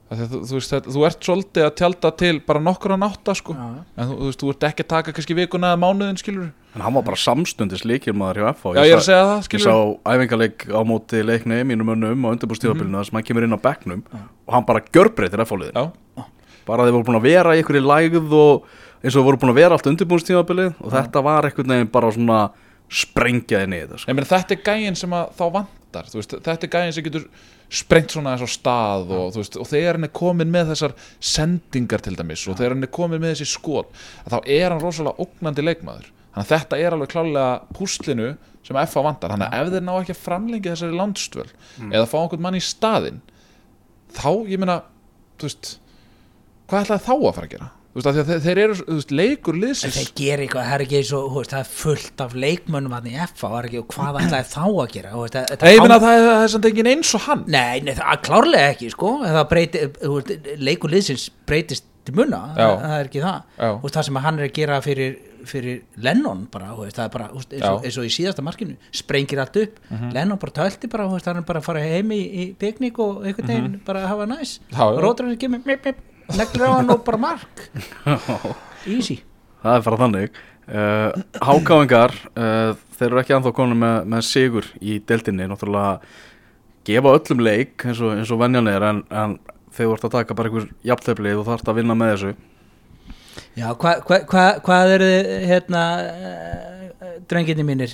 þú, þú veist þú ert svolítið að tjálta til bara nokkur að nátta sko. Já, já. en þú, þú veist, þú ert ekki að taka kannski vikuna eða mánuðin skilur en hann var bara samstundis leikir maður hjá FH já ég að Ég sá æfingarleik á móti leikni mínum önnum á undirbúrstíðabilinu þar sem hann kemur inn á bekknum og hann bara gjörbreytir F-fáliðin já, bara þeir voru búin að vera í einhverju lægð og eins og þeir voru búin að vera allt undirbúrstíðabilið og þetta var einhvern veginn bara svona sprengjaði niður sko. ég meina þetta er gæin sem að þá vantar. Veist, þetta er gæin sem getur sprengt svona þess á stað og, þú veist, og þegar hann er komin með þessar sendingar til dæmis og þegar hann er komin með þessi skot þá er hann rosalega ógnandi leikmaður. Þannig að þetta er alveg klálega púslinu sem FA vantar, þannig að ef þeir ná ekki að framlengja þessari landstvöl eða fá einhvern mann í staðinn þá, ég meina, þú veist hvað ætlaði þá að fara að gera veist, að þeir, þeir eru, þú veist, leikur liðsins þeir gera eitthvað, það er ekki eins og, það er fullt af leikmönnum hann í FA, ekki, og hvað ætlaði þá að gera, veist, þetta Nei, ég meina það er, það er samt engin eins og hann Nei, nei, það er klárlega ekki, sko, breyti, veist, leikur liðsins breytist til munna, það, það er ekki það, veist, það sem hann er að gera fyrir, fyrir Lennon bara, það er bara, eins, og. Mhm. eins og í síðasta markinu, sprengir allt upp, Lennon bara tölti bara, hann er bara að fara heim í, í piknik og einhvern veginn bara að hafa næs, Mhm. Já. rótur hann mip, mip, neglir á hann og bara mark, easy. það er bara þannig uh, Hákáingar uh, þeir eru ekki anþá komin með, með sigur í deltinni náttúrulega gefa öllum leik eins og, eins og venjan er en, en þegar þú ert að taka bara einhver jafntefli og þarft að vinna með þessu Já, hvað hva, hva, hvað eru þið, hérna, uh, drenginni mínir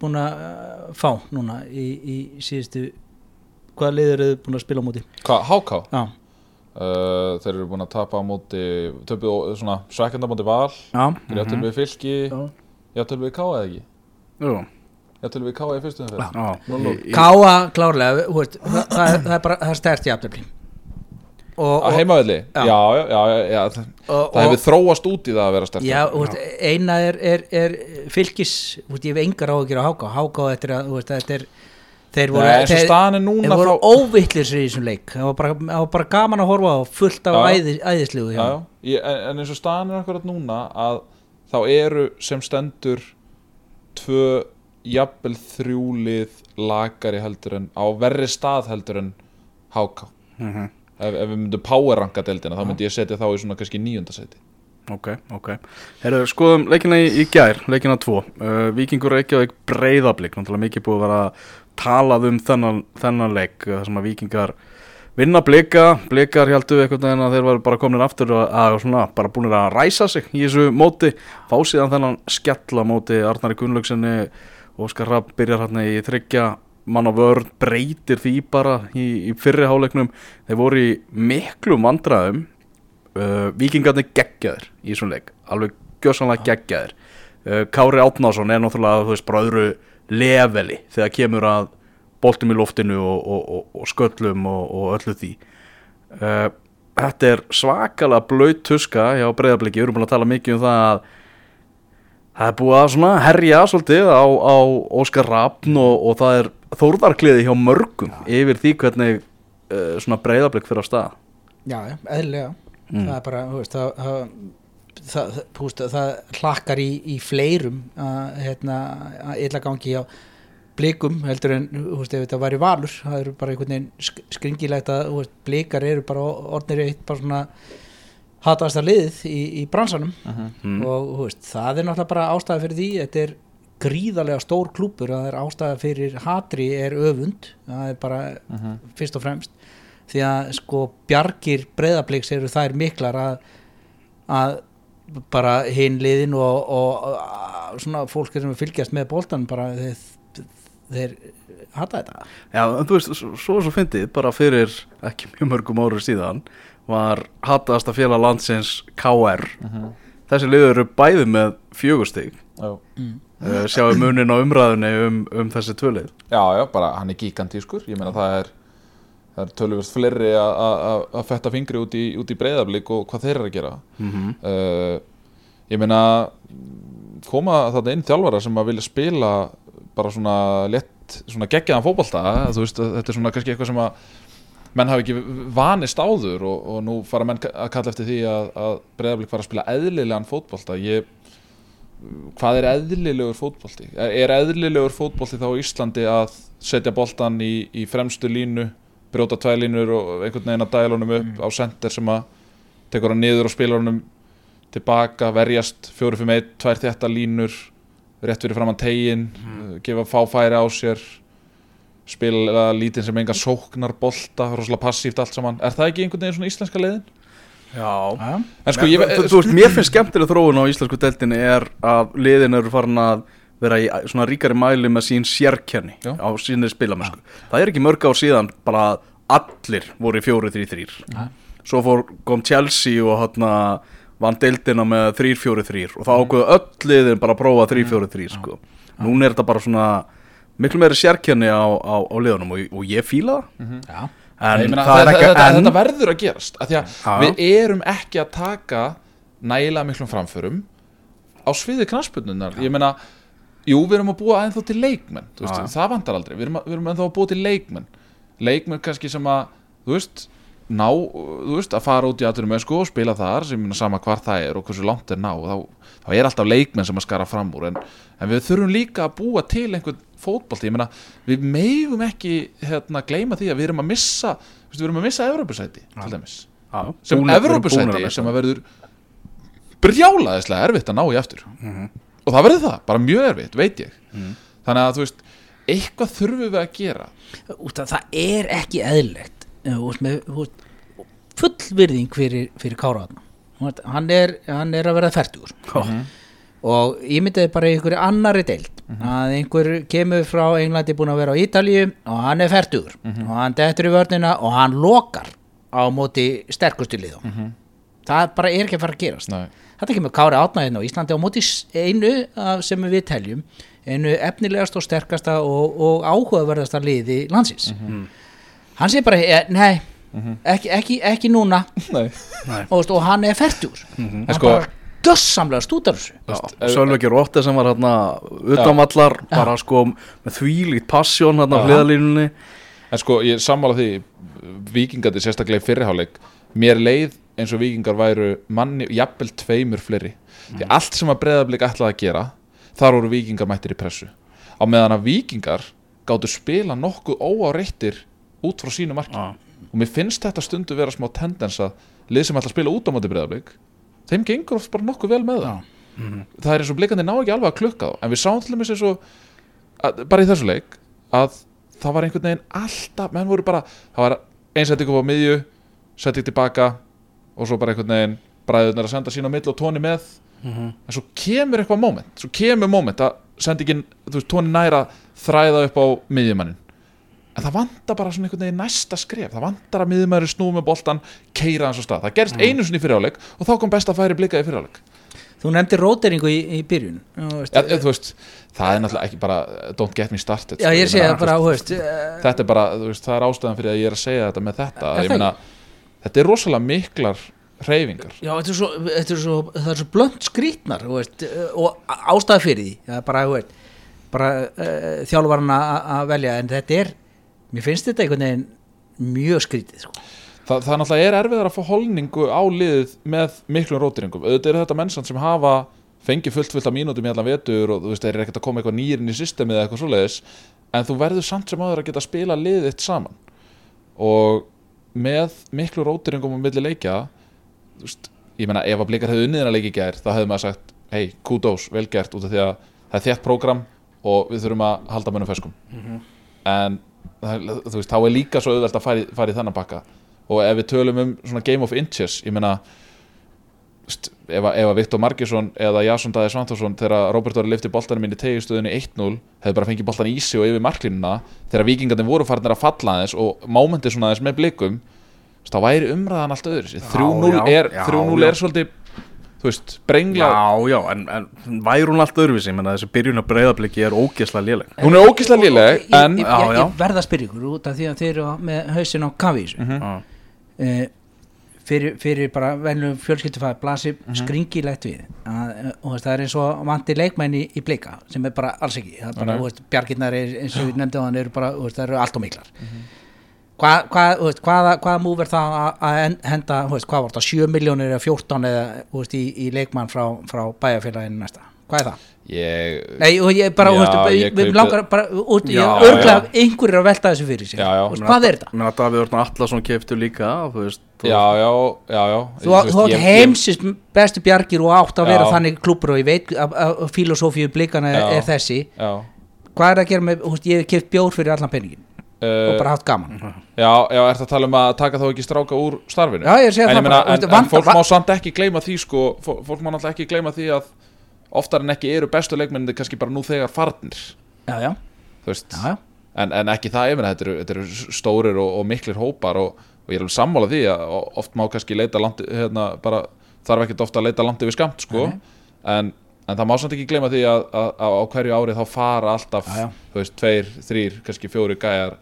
búin að fá núna í, í síðustu, hvaða lið eru þið búin að spila á móti? Hvað, HK? Já, Uh, þeir eru búin að tapa á móti töpu svona svekkenda móti val. Já, þeir játtölu við fylki. Já. játtölu við K eða ekki? Jú, játtölu við K í fyrstu umferð. Káa klárlega, þú veist, það, það, er- það er bara, það er stert og, að heimavelli, Já. já, já, já, það, það hefur þróast út í það að vera sterkt Já, þú veist, eina er, er, er fylgis, þú veist, ég hef engar á að gera háká, háká þetta er þeir voru, Nei, þeir, þeir voru þá óvittlir í þessum leik, það var bara, það var bara gaman að horfa á fullt af æði, æðislegu já, já, en, eins og staðan er akkurat núna að þá eru sem stendur tvö jafnvel þrjúlið lagari heldur en á verri stað heldur en HK Mhm. ef, ef við myndum power ranka deildina þá myndi ég setja þá í svona kannski níunda seti Ok, ok. Herru, skoðum leikina í, í gær, leikina 2 uh, Víkingur Reykjavík breyðablík Náttúrulega mikið búið að vera talað um þennan, þennan leik þar sem að Víkingar vinna blika blikar heldur við einhvern veginn að þeir var bara komin aftur og að, svona, bara búin að ræsa sig í þessu móti, fá síðan þennan skella móti Arnari Gunnlaugsinni Óskar Rapp byrjar hérna í þryggja mann á vörn, breytir því bara í, í fyrri háleiknum þeir voru í miklum vandræðum. Uh, Víkingarnir geggjaðir í þessum leik, alveg gjössanlega geggjaðir. Uh, Kári Átnásson er náttúrulega þú veist bara öðru leveli þegar kemur að boltum í loftinu og, og, og, og sköllum og, og öllu því. Uh, Þetta er svakalega blöyt tuska hjá breyðabliki, við erum búin að tala mikið um það að það er búið að svona herja svolítið á, á Óskar Rappn og, og það er þórðarkliði hjá mörgum yfir því hvernig uh, svona breyðablik fyrir á stað. Já, já, eðlilega. Mm. það er bara, þú veist, það, það, það, veist, það hlakkar í, í fleirum að, hérna, að illa gangi á blikum heldur en, veist, ef þetta væri valur það eru bara einhvern veginn sk- skringilegt að, veist, blikar eru bara orðnir eitt bara svona hatast að liðið í, í bransanum. Mm. og veist, það er náttúrulega bara ástæða fyrir því þetta er gríðarlega stór klúpur það er ástæða fyrir hatri er öfund það er bara fyrst og fremst. Því að sko bjargir breyðabliks eru þær miklar að, að bara hinn liðin og, og, og svona fólk sem fylgjast með boltan bara þeir, þeir hata þetta. Já, en þú veist, svo svo, fyndið, bara fyrir ekki mjög mörgum árum síðan var hataðasta félag landsins KR Þessi liður eru bæði með fjögustig Já. uh, Sjáum munin á umræðunni um, um þessi tvölið já, já, bara hann er gigantískur ég meina það er það er töluvert fleiri að- fetta fingri út í, í breyðablík og hvað þeir eru að gera. Mm uh, ég meina koma þarna inn þjálfara sem að vilja spila bara svona lett svona geggjaðan fótbolta þú veist þetta er svona kannski eitthvað sem að menn hafi ekki vanist áður og, og nú fara menn að kalla eftir því að, að breyðablík fara að spila eðlilegan fótbolta. Ég hvað er eðlilegur fótbolti? Er eðlilegur fótbolti þá á Íslandi að setja boltan í, í fremstu línu brjóta tvær línur og einhvern veginn að dæla honum upp á sender sem að tekur hann niður og spila honum tilbaka, verjast 4-5-1, tvær þétta línur rétt fyrir framann tegin mm. gefa fáfæri á sér spila lítinn sem enga sóknar bolta, rosalega passíft allt saman er það ekki einhvern veginn svona íslenska leiðin? Já En sko, ég, þú, þú veist, mér finnst skemmtileg þróun á íslensku deltinni er að liðin eru farin að vera í svona ríkari mæli með sín sérkenni Já. á sínir spilamennsku. Það er ekki mörg ár síðan bara að allir voru í 4-3-3 Ja. svo fór, kom Chelsea og hana, vann deildina með 3-4-3 og þá ákveðu öll liðin bara að prófa 3-4-3 sko. núna er þetta bara svona miklu meiri sérkenni á, á, á liðunum og, og ég fíla það. Já, en Ég meina, það er ekki þetta, en þetta verður að gerast af því að Já. við erum ekki að taka nægilega miklum framförum á sviði knaspununar ég meina, jú við erum að búa ennþá til leikmenn, veist, Já. það vantar aldrei. Við erum, að, við erum ennþá að búa til leikmenn. Leikmenn kannski sem að, þú veist ná, þú veist, að fara út í aðturum sko og spila þar, sem minna sama hvar það er og hversu langt er ná, þá, þá er alltaf leikmenn sem að skara fram úr, en, en við þurfum líka að búa til einhvern fótbolti, ég meina við megum ekki, hérna, gleyma því að við erum að missa, veist, við erum að missa Evrópusæti, til dæmis, Já, sem Evrópusæti sem að verður brjálaðislega erfitt að ná í aftur og það verður það, bara mjög erfitt, veit ég. Þannig að þú veist, eitthvað þurfum við að gera. Út af það er ekki eðlilegt. Eh, út með, út, full virðing fyrir, fyrir Kára þarna. Þú veist, hann er, hann er að verða færtugur og ég myndi bara einhverju annari deild. Að einhver kemur frá Englandi búin að vera á Ítalíu og hann er færtugur og hann dettur í vörnina og hann lokar á móti sterkustu liðum það bara er ekki að fara að gerast. Nei. Þetta kemur Kári átnaðin á Íslandi á móti einu af- sem við teljum einu efnilegast og sterkasta og, og áhugaverðasta liði landsins. Hann segir bara, e, nei ekki, ekki, ekki núna. Nei. og, veist, og hann er færtur hann En sko- bara gössamlega stútar Sölvegi Rótti sem var hérna utanvallar, bara sko með þvílíkt passjón hérna á hliðalínunni En sko, ég sammála því Víkingandi sérstaklega í fyrirháleik Mér leið eins og vikingar væru manni, jafnvel tveimur fleiri. Því allt sem að breyðablík ætlaði að gera Þar voru vikingar mættir í pressu. Á meðan að vikingar gáttu spila nokkuð óáreittir út frá sínu marki. Já. Og mér finnst þetta stundu vera smá tendens að Lið sem ætla að spila út á móti breyðablík Þeim gengur oft bara nokkuð vel með það. Það er eins og blikandi ná ekki alveg að klukka þá. En við sáum til dæmis eins og að, Bara í þessu leik Að það var einhvern veginn alltaf menn voru bara, það var einsætting upp á miðju setting tilbaka og svo bara einhvern veginn bræðunar að senda sína á milli og tóni með. En svo kemur eitthvað moment svo kemur moment að sendingin veist, tóni næra þræða upp á miðjumannin. En það vantar bara svona einhvern veginn næsta skref það vantar að miðjumæður snúi með boltan keira hans á stað, það gerst einu sinni í fyriráleik og þá kom best að færi blika í fyriráleik þú nefndir róteringu í, í byrjun veist, ja, þú veist, það er náttúrulega ekki bara don't get me started já sko, bara veist, veist, eh, þetta er bara, það er ástæðan fyrir að ég er að segja þetta með þetta. Ég meina, þetta er rosalega miklar hreyfingar. Já, þetta er svo, þetta er svo, það er svo blönd skrítnar veist, eh, og ástæða fyrir því það er bara, veist, bara uh, þjálfarna að velja en þetta er, mér finnst þetta einhvern veginn mjög skrítið sko. Þa, það náttúrulega er erfiðar að fá holningu á liðið með miklum rótiringum auðvitað er þetta mennsand sem hafa fengið fullt fullt af mínútum í allan vetur og þú veist, þeir eru ekkert að koma eitthvað nýrin í systemið eða eitthvað svoleiðis en þú verður samt sem aður að geta að spila liðið saman. Og með miklu rótiringum og milli leikja veist, ég meina ef að blikar hefði unnið en að leiki gær þá hefði maður sagt, hei, kudos, vel gert út af því að það er þétt prógram og við þurfum að halda mönnum feskum en það er, þú veist, þá er líka svo auðvelt að fara í, fara í þannig bakka og ef við tölum um svona game of inches ég meina st, ef, að- ef að Viktor Margesson eða Jason Daði Svantharsson þegar Robert var að lifti boltanum inn í tegjustöðunni 1-0 hefði bara fengið boltan í sig og yfir marklínuna þegar vikingarnir voru farinir að falla aðeins og mómentið svona aðeins með blikum þá væri umræðan allt öðru 3-0 já, er, já, 3-0 já. er svolítið þú veist, brengla Já, já, en, en væri hún allt öðruvísi, menn að þessi byrjun að breyðabliki er ógeðslega léleg hún er ógislega léleg en ég, Já, ég, já. ég verða að spyrja ykkur út af því að þeir eru með hausin á kafi í þessu Mhm. Fyrir, fyrir bara venlum fjölskyldufæð blasir Mhm. skringilegt við að, og það er eins og vanti leikmenn í, í blika sem er bara alls ekki bjarginnar eins og við nefndum veist, það eru allt og miklar Mhm. Hva, hva, þú veist, hvaða, hvaða múf er það að- að en- henda, veist, hvað var það 7 miljónir eða 14 eða veist, í, í leikmann frá, frá bæjarfélaginu næsta hvað er það? Ég Nei, og ég bara, Já, veist, ég við kaupi- langar bara út, ég Já, örglega einhverjir að velta þessu fyrir sig. Já, veist, hvað er þetta? Menn að Davíð Örn Allarsson keftu líka, þú veist já, já, já, já. Þú, átt ég- heimsins bestu bjargir og átt að vera þannig klúpur og ég veit að, filosófíu blikana er, er þessi. Já, hvað er að gera með, þú veist, ég hef keft bjór fyrir allan peningin og uh, bara haft gaman. Já, já, ert að tala um að taka þá ekki stráka úr starfinu? Já, ég en, það en, fólk má samt ekki gleyma því sko, fó- fólk má náttúrulega ekki gleyma því að oftar en ekki eru bestu leikmenninni kannski bara nú þegar farnir. Já, já, já, en, en ekki það, meina, þetta eru, þetta eru stórir og, og miklir hópar og, og ég er alveg sammála því að oft má kannski leita langt, hérna, bara, þarf ekkert ofta að leita langt yfir skamt, sko. En, en það má samt ekki gleyma því að, að, að á hverju ári þá fara alltaf veist, tveir, þrýr, kannski fjóri gæjar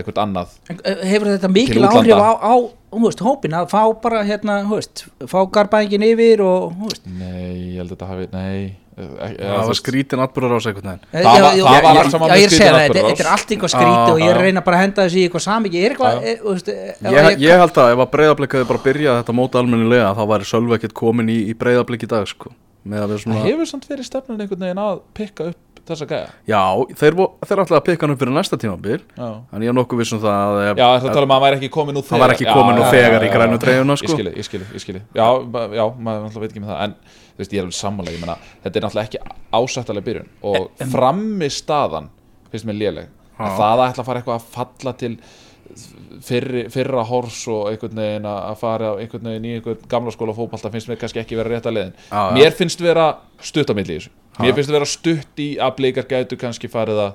eitthvað annað eh, hefur þetta mikil áhrif á, á þú veist, hópin að fá bara hérna, þú veist, fá garbæðingin yfir og, þú veist Nei, ég held að þetta hafi, nei Það var skrítin atbyrður ás Eh, Það var- allt saman ég skrýtin það, þetta er allt eitthvað skrítið Já, og ég er já. að reyna bara að henda þessu í eitthvað samiki ég er eitthvað, já. eh, þú veist, eh, Ég, ég held að ef að breyðabliki hefði bara byrjað þetta móta almennilega þá væri Sölvi ekkert komin í, í breyðabliki í dag sko. það hefur samt verið stefnan einhvern veginn að pikka upp þessa gæja? Já, þeir, vo- þeir ætlaði að pikka hann upp fyrir næsta tímabil. Já, en ég er nokkuð vissum það að já þetta tala um að hann væri ekki komin nú þegar Hann var ekki nú já, þegar í grænu já, treyjuna, Ég sko. skilji, ég skilji, ég skilji Já, já, maður náttúrulega veit ekki með það. En þú veist, ég er alveg sammála, ég meina Þetta er náttúrulega ekki ásættalega byrjun. Og frammi staðan, finnst mér léleg það að ætla að fara eitthvað að falla til fyrri, fyrra hors og einhvern veginn að fara einhvern veginn í einhvern gamla skóla fótbolta finnst mér kannski ekki vera rétt að leiðin Já, já. mér finnst vera stutt á milli í þessu Já. mér finnst vera stutt í að bleikar gætu kannski farið að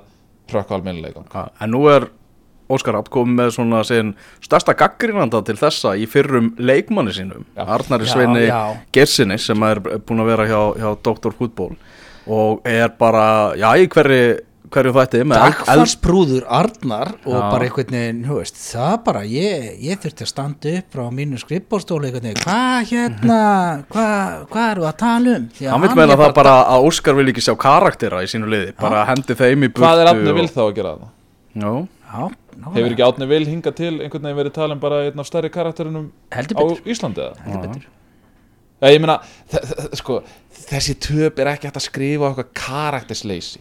trökka almennilega Ja, En nú er Óskar Rapp komið með svona sin stærsta gaggrínanda til þessa í fyrrum leikmanni sínum Já. Arnari Já, Sveini. Gersinni sem er búin að vera hjá, hjá Dr. Fútból og er bara, já, í hverju hverju eld- Dagfarsbrúður Arnar og Já. bara einhvern veginn, þú veist, það bara ég, ég þurfti að standa upp frá mínu skrippbórstóli einhvern veginn, hvað hérna hvað hva eru að tala um Því hann vil meina það bara að Óskar vil ekki sjá karaktera í sínu liði, bara hendi þeim í burtu hvað er Átni og- Vil þá að gera það? Já, Já, nákvæmlega. hefur ekki Átni Vil hingað til einhvern veginn verið talin bara einn af stærri karakterinum heldur á betur, Íslandi eða? heldur betur. Ja, ég meina, sko, þessi töp er ekki hægt að skrifa eitthvað karaktersleysi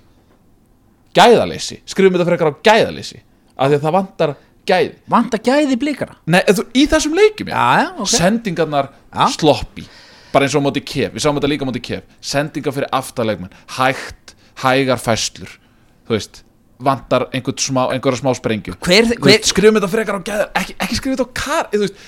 gæðaleysi, skrifum þetta frekar á gæðaleysi af því að það vantar gæði. Vant að gæði blikara? Nei, þú, í þessum leikjum já, já, já, ok. Sendingarnar Já. sloppy bara eins og á móti kef, við sáum þetta líka á móti kef. Sendingar fyrir aftalegmenn, hægt hægar fæslur þú veist, vantar einhver smá, einhverja smá sprengju. Hver, Þú hver, veist, skrifum þetta frekar á gæðar ekki, ekki skrifum þetta á kar þú veist,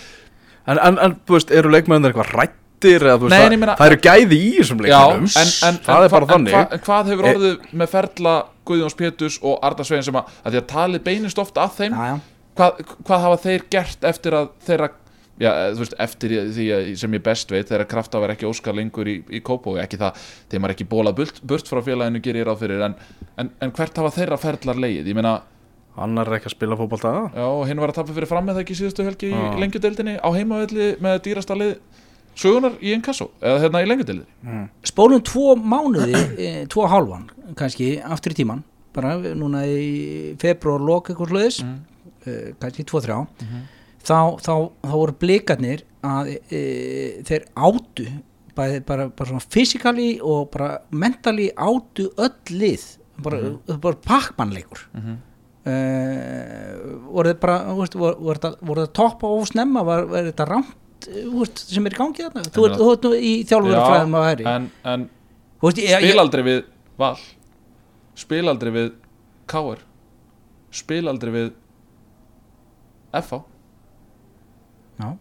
en, en, en þú veist, eru leikmennir eitthvað rættir eða þú veist, Nei, en það, ég meina- það eru gæði í þessum Já, leikmennum en, en, það en, er bara hva- þannig. en, hva, en hvað hefur E- orðið með ferla Guðjóns Péturs og Arda Svein sem að, að því að talið beinist ofta að þeim. Já, já. hvað, hvað hafa þeir gert eftir að þeirra já, þú veist, eftir því að, sem ég best veit þeirra krafta var ekki óskar lengur í, í Kópói ekki það, þeim var ekki bólað burt, burt frá félaginu gerir ég ráð fyrir en, en, en hvert hafa þeirra ferlar leið, ég meina hann er ekki að spila fótbolta já, og hinn var að tappa fyrir fram með það ekki síðustu helgi Já. í lengjudeldinni á heimavelli með dýrasta lið sögunar í Inkasso eða hérna í lengjudeldinni spólum tvo mánuði e, tvo og hálfan kannski aftur í tíman bara núna í februar lok eitthvað sluðis Mhm. e, kannski tvo þrjá. Þá, þá, þá voru blikarnir að e, þeir átu bæði, bara, bara svona fysikali og bara mentali átu öll lið bara, Mhm. bara pakkmannleikur mm voru þeir bara veist, voru, voru, voru það toppa og snemma var, var þetta rámt þú veist, sem er í gangi þarna? Þú ert- nú í þjálfurfræðum að hæri en, en veist, ég, ég, spilaldri við Val spilaldri við Káir spila aldrei við FH Já,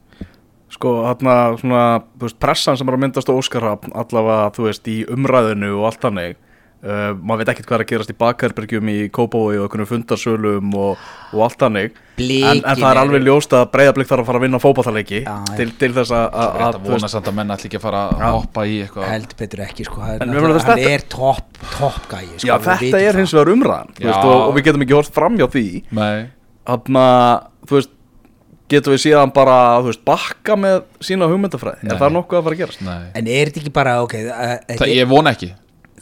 Sko, þarna, svona, veist, pressan sem er að myndast á Óskarhafn, allavega, þú veist, í umræðinu og allt þannig, uh, maður veit ekkert hvað er að gerast í bakherbergjum í Kópói og einhvernum fundarsölum og, og allt þannig, en, en það er alveg ljóst að breyðablík þarf að fara að vinna já. til, til þess að, að, Rétt að, að vona samt að menn allir ekki að fara að hoppa í eitthvað. Heldur betur ekki sko. Er að hann er topp top gæi sko, já, þetta er það. hins vegar umræðan, veist, og, og við getum ekki hort fram hjá því, þú veist, getum við síðan bara, þú veist, bakka með sína hugmyndafræði, er það nokkuð að fara að gerast? nei. En er þetta ekki bara, ok að, Það, að, Ég vona ekki,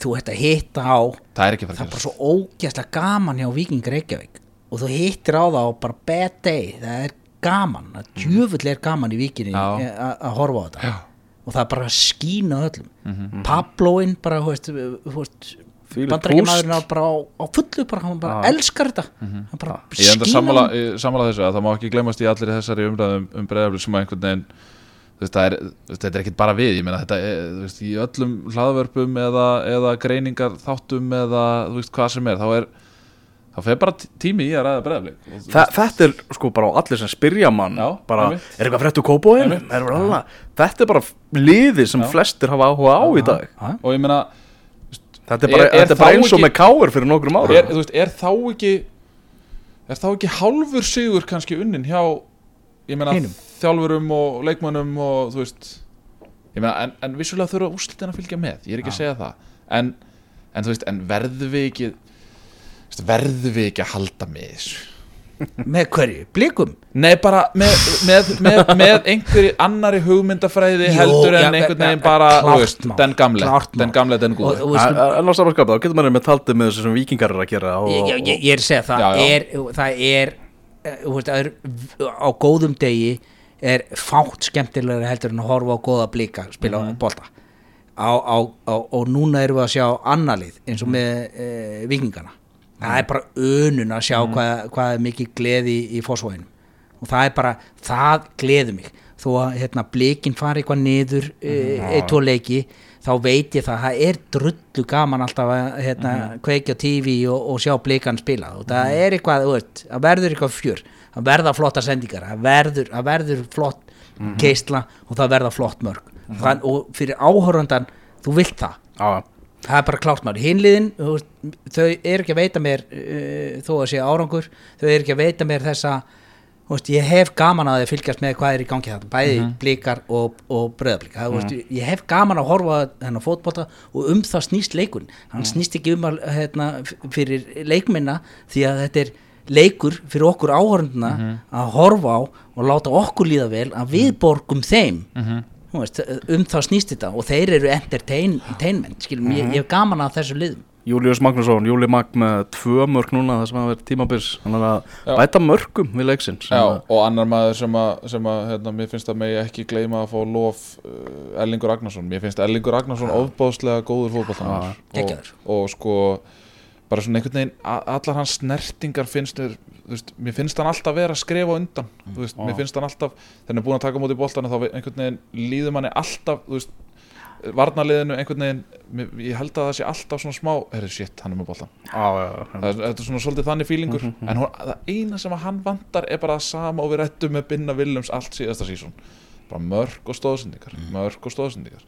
Þú ert að hitta á það er ekki að Það er bara svo ógæslega gaman hjá Viking Reykjavík. Og þú hittir á það á bara bad day. Það er gaman, það djöfull er gaman í Vikinni að að horfa á þetta. Já. Og það er bara að skína öllum. Pabloinn bara, þú veist, þú veist Þvílíkt Bandarækjamaðurinn á bara á, fullu bara, hann bara Já. elskar þetta. Hann bara Ég enda skína sammála, hann. ég sammála þessu að það má ekki glemast í allir þessari umræðum um breyðaflið sem að einhvern veginn veist, er, þetta er ekkert bara við ég meina þetta er, þú veist, í öllum hlaðvörpum eða, eða greiningar þáttum eða þú veist hvað sem er þá er þá fer bara tí- tími í að ræða breyðaflið Þa, þetta er sko bara á allir sem spyrja mann Já, bara, einmitt. er eitthvað fréttu kópóin? Þetta er bara liði sem Já. flestir hafa áhuga á í dag Já. og ég meina Þetta er bara, Er- er þetta bara eins og ekki- með káur fyrir nokkrum árum er, er þá ekki er þá ekki hálfur sigur kannski unnin hjá ég meina Hinum. þjálfurum og leikmönnum og þú veist ég meina en, en vissulega þurfa úrslitin að fylgja með ég er ekki að segja það en, en þú veist, en verðum við ekki verðum við ekki að halda með þessu Með hverju? Blikum? Nei, bara með, með, með, með einhverju annari hugmyndafræði Jú, heldur en já, einhvern ja, veginn bara, veist, den gamle den gamle, den Og, góði En á samanskapið, þá getur maður með taldið með þessu sem vikingar eru að gera og, ég, ég, ég, er að segja það Já, já. er, það er veist, það er á góðum degi er fátt skemmtilega heldur en að horfa á góða blika spila Mhm. mm á, á, og núna erum við að sjá annarlið eins Mhm. og með e, vikingana það er bara önun að Mhm. sjá hvað, hvað er mikið gleði í, í fósvóinum og það er bara, það gleður mig þó að hérna, blikin fari eitthvað niður e, eitt og leiki þá veit ég það, það er drullu gaman alltaf að hérna, kveikja á TV og, og sjá blikan spila. Og það er eitthvað, veist, það verður eitthvað fjör. Það verða flotta sendingar það verður, það verður flott keisla og það verða flott mörg. Þann, og fyrir áhörundan þú vilt það. Já, það er bara klárt maður hinliðin, þau eru ekki að veita mér uh, þó að sé árangur þau eru ekki að veita mér þessa veist, ég hef gaman að fylgjast með hvað er í gangi þetta, bæði blíkar og, og bröðablíkar, mm veist, ég hef gaman að horfa á þennan fótbolta og um það snýst leikun, hann snýst ekki um að hérna, fyrir leikminna því að þetta er leikur fyrir okkur áhörnduna að horfa á og láta okkur líða vel að við borgum þeim. Þú veist, um það snýst þetta og þeir eru entertain, entertainment skilum, ég, ég hef gaman að þessu liðum. Július Magnússon, Júli Mag með tvö mörg núna það sem hafa verið tímabils hann er að Já. bæta mörgum við leiksins. Já, og annar maður sem að, sem að hérna, mér finnst að megi ekki gleyma að fá lof uh, Erlingur Ragnarsson. Mér finnst Erlingur Ragnarsson ofbáðslega góður fótballtamaður og, og sko bara svona einhvern veginn allar hans snertingar finnst mér veist, mér finnst hann alltaf vera að skrefa á undan þú veist, mér finnst hann alltaf þegar hann er búin að taka á móti boltana þá einhvern veginn líður manni alltaf veist, varnarliðinu einhvern veginn mér, ég held að það sé alltaf svona smá herri shit, hann er með boltan Já, já, já. það er, þetta er svona svolítið þannig fílingur en hún, það eina sem að hann vantar er bara það sama og við rættum með Binna Williams allt síðasta sísón bara mörg og stóðsendingar mörg og stóðsendingar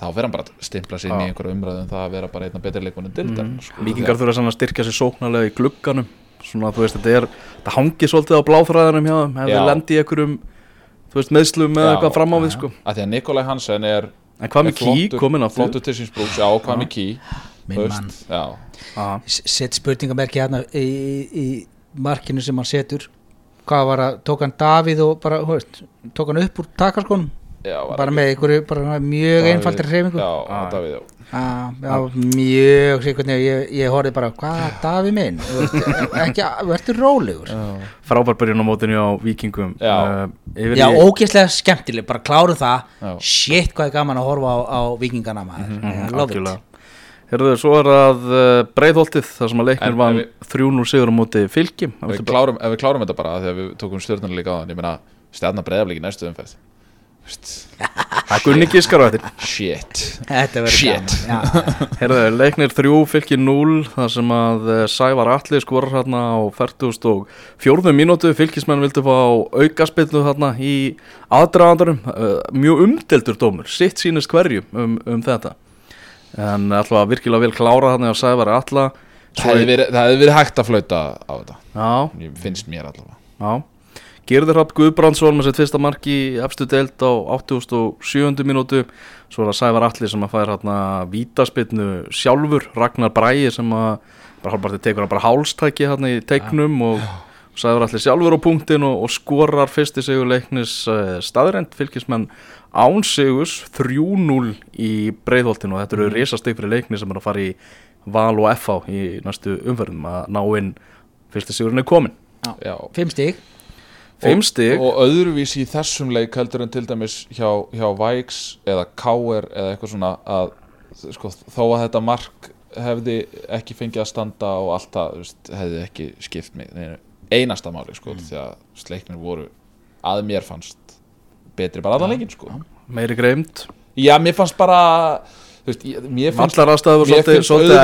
þá fer hann bara að stimpla sér inn í einhverju umræðu um það að vera bara einna betri leikmann en dildar sko, Víkingar þurfa að styrkja sér sóknarlega í glugganum. Svona þú veist þetta er það hangi svolítið á bláþræðanum hjá þeim ef Já. þið lendi í einhverjum þú veist meðslum eða eitthvað fram á við sko. Að því að Nikolai Hansen er en hvað með er ký komin aftur? flottur til síns brúks, já, hvað með ký Minn þú mann. veist, já, Já. S- set spurningamerki hérna í, í markinu sem hann setur. Hvað var að, tók hann Davíð og bara, veist, tók hann upp úr takarskónum já var bara ekki- með einhverju, bara mjög einfaldri hreyfingu. Já, Ah. Davíð, já. Já, já, mjög ég, ég horfði bara, hvað Davíð minn? Ekki, verður rólegur. Frábær byrjun á mótinu á Víkingum. Já. uh, ógeðslega skemmtileg, bara kláru það. Já. shit hvað er gaman að horfa á, á vikingana maður, I love it. Herðu, svo er að uh, breiðholtið þar sem að leiknir vann ef 3-0 sigur á móti fylgjum ef við klárum, ef við klárum þetta bara þegar við tókum stjórnuleika á þann ég meina stjarnar breyðafleiki næstu umferð Það Gunni Giskar á þetta shit. Þetta verður Shit. gaman. Herðu, leiknir þrjú fylgir 0 þar sem að eh, Sævar Atli skorar hérna á 44. mínútu. Fylgismenn vildu fá aukaspilnu þarna í aðdragandarum mjög umdeldur dómur, sitt sínist hverju um, um þetta. En alltaf virkilega vel klára þarna á Sævar Atla. Það hefði verið, verið hægt að flauta á þetta. Já, Ég finnst mér allavega. Já Girður Rapp Guðbrandsson með sitt fyrsta mark í efstu deild á 87. mínútu. Svo er það Sævar Atli sem að fær hérna vítaspilnu sjálfur Ragnar Bræi sem að bara hálfparti tekur hann bara hálstæki hérna í teiknum og Sævar Atli sjálfur á punktin og, og skorar fyrsti sigur leiknis uh, staðrend fylgismenn án sigurs 3-0 í breiðholtinu. Og þetta eru risastig fyrir leikni sem er að fara í Val og FH í næstu umferðum að ná inn. Fyrsti sigurinn er komin Já. Stík Fimm stig og, og öðruvísi í þessum leik heldur en til dæmis hjá, hjá Vikes eða Kauer eða eitthvað svona að sko, þó að þetta mark hefði ekki fengið að standa og allt það hefði ekki skipt mig einasta máli sko, því að sleiknir voru að mér fannst betri bara allan leikin sko. meiri greimt já, mér fannst bara veist, ég, mér finnst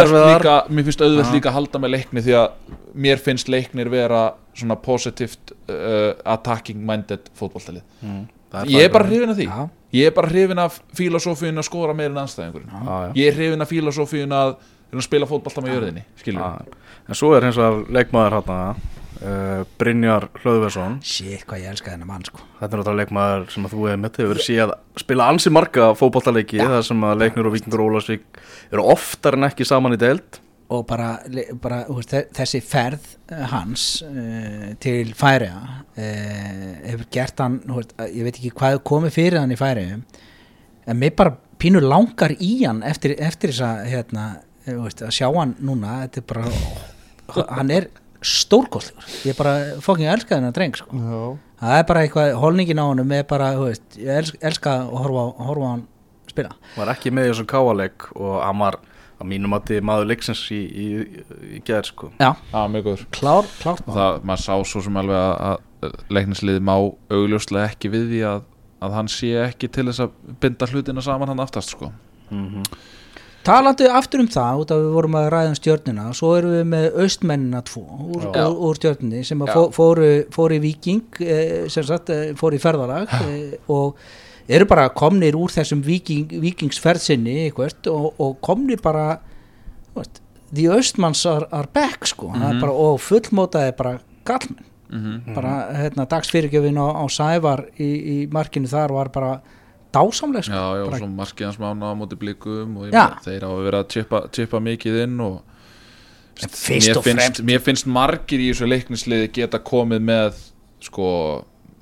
erfiðar. líka, mér finnst auðvelt Já. líka að halda með leikni því að mér finnst leiknir vera svona positivt uh, attacking minded fótballtalið Mm, ég er bara hrifin af því. Já. ég er bara hrifin af filosófíun að skora meira en anstæðingurinn Já, já. ég er hrifin af filosófíun að, að spila fótballta með jörðinni en svo er hins vegar leikmaður hérna uh, Brynjar Hlöðversson. Shit, hvað ég elska þennan mann sko. Þetta er náttúrulega leikmaður sem að þú hefur mitt hefur séð spila ansi marga fótballtaleiki þar sem að leiknir og Víkingur Ólasvík eru oftar en ekki saman í deild. Og bara, bara veist, þe- þessi ferð eh, hans uh, til Færiða uh, hefur gert hann veist, að- ég veit ekki hvað komið fyrir hann í Færiðum en mér bara pínur langar í hann eftir, eftir þess að hérna, veist, að sjá hann núna þetta er bara hann er stórkostlegur. Ég bara fóking elska þennan dreng sko. það er bara eitthvað, holningin á honum er bara, þú veist, ég elska, elska að horfa, horfa á hann spila. Var ekki með í þessum káaleg og hann var að mínum að þið maður leiksins í, í, í gerð sko. Já, Já, mjög góður. Klár, mál. það, maður sá svo sem alveg að, að leiknisliði má augljóslega ekki við því að, að hann sé ekki til þess að binda hlutina saman hann aftast sko. mm Talandi aftur um það, út af við vorum að ræða um stjörnuna, svo erum við með austmennina tvo úr, úr, úr stjörnunni sem fó, fóru, fóru í viking, eh, sem sagt, eh, fóru í ferðalag eh, og eru bara komnir úr þessum viking, vikingsferðsinni eitthvað, og, og komnir bara, the austmanns are, are back sko, mm Mhm. bara, og fullmótaði bara gallmenn, mm bara hérna, dagsfyrirgjöfin á, á Sævar í, í markinu þar var bara dásamleg sko. Já, já, bara, svo markið hans mána á móti blikum og Já. meina, þeir á að vera að chippa mikið inn og mér finnst, mér finnst margir í þessu leiknisliði geta komið með sko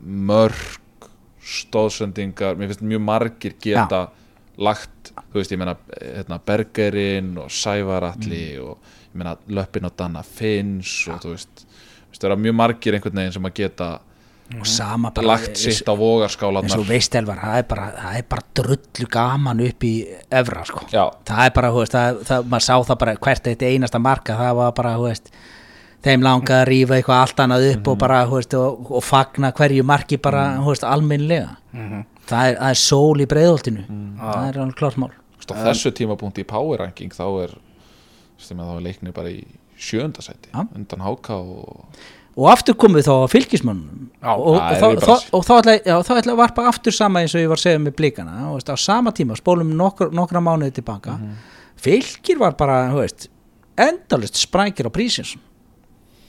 mörg stóðsendingar, mér finnst mjög margir geta lagt, þú veist, ég meina hérna, Bergerinn og Sævaratli Mm. og ég meina Löppin og Danna Finns og þú veist, þú veist, það eru mjög margir einhvern veginn sem að geta og sama bara lagt sitt á eins vogarskálanar og veist Elvar, það er bara, það er bara drullu gaman upp í evra sko. Já, það er bara, veist, það, það, maður sá það bara hvert eitt einasta marka, það var bara, veist þeim langaði að rífa eitthvað allt annað upp Mhm. og bara, þú veist, og, og fagna hverju marki bara, þú veist, almennlega það, er, það er sól í breiðoltinu Mhm. það er alveg klart mál. Á þessu tímapunkti í power ranking þá er, sem að þá er leiknir bara í sjönda sæti Já. undan háka og og aftur komum við þá á fylgismönnum og, og, þá, og ætla, að varpa aftur sama eins og ég var að segja með blíkana veist, á sama tíma, spólum nokkur, nokkra mánuði tilbaka. Mhm. fylgir var bara, veist endalist sprækir á prísins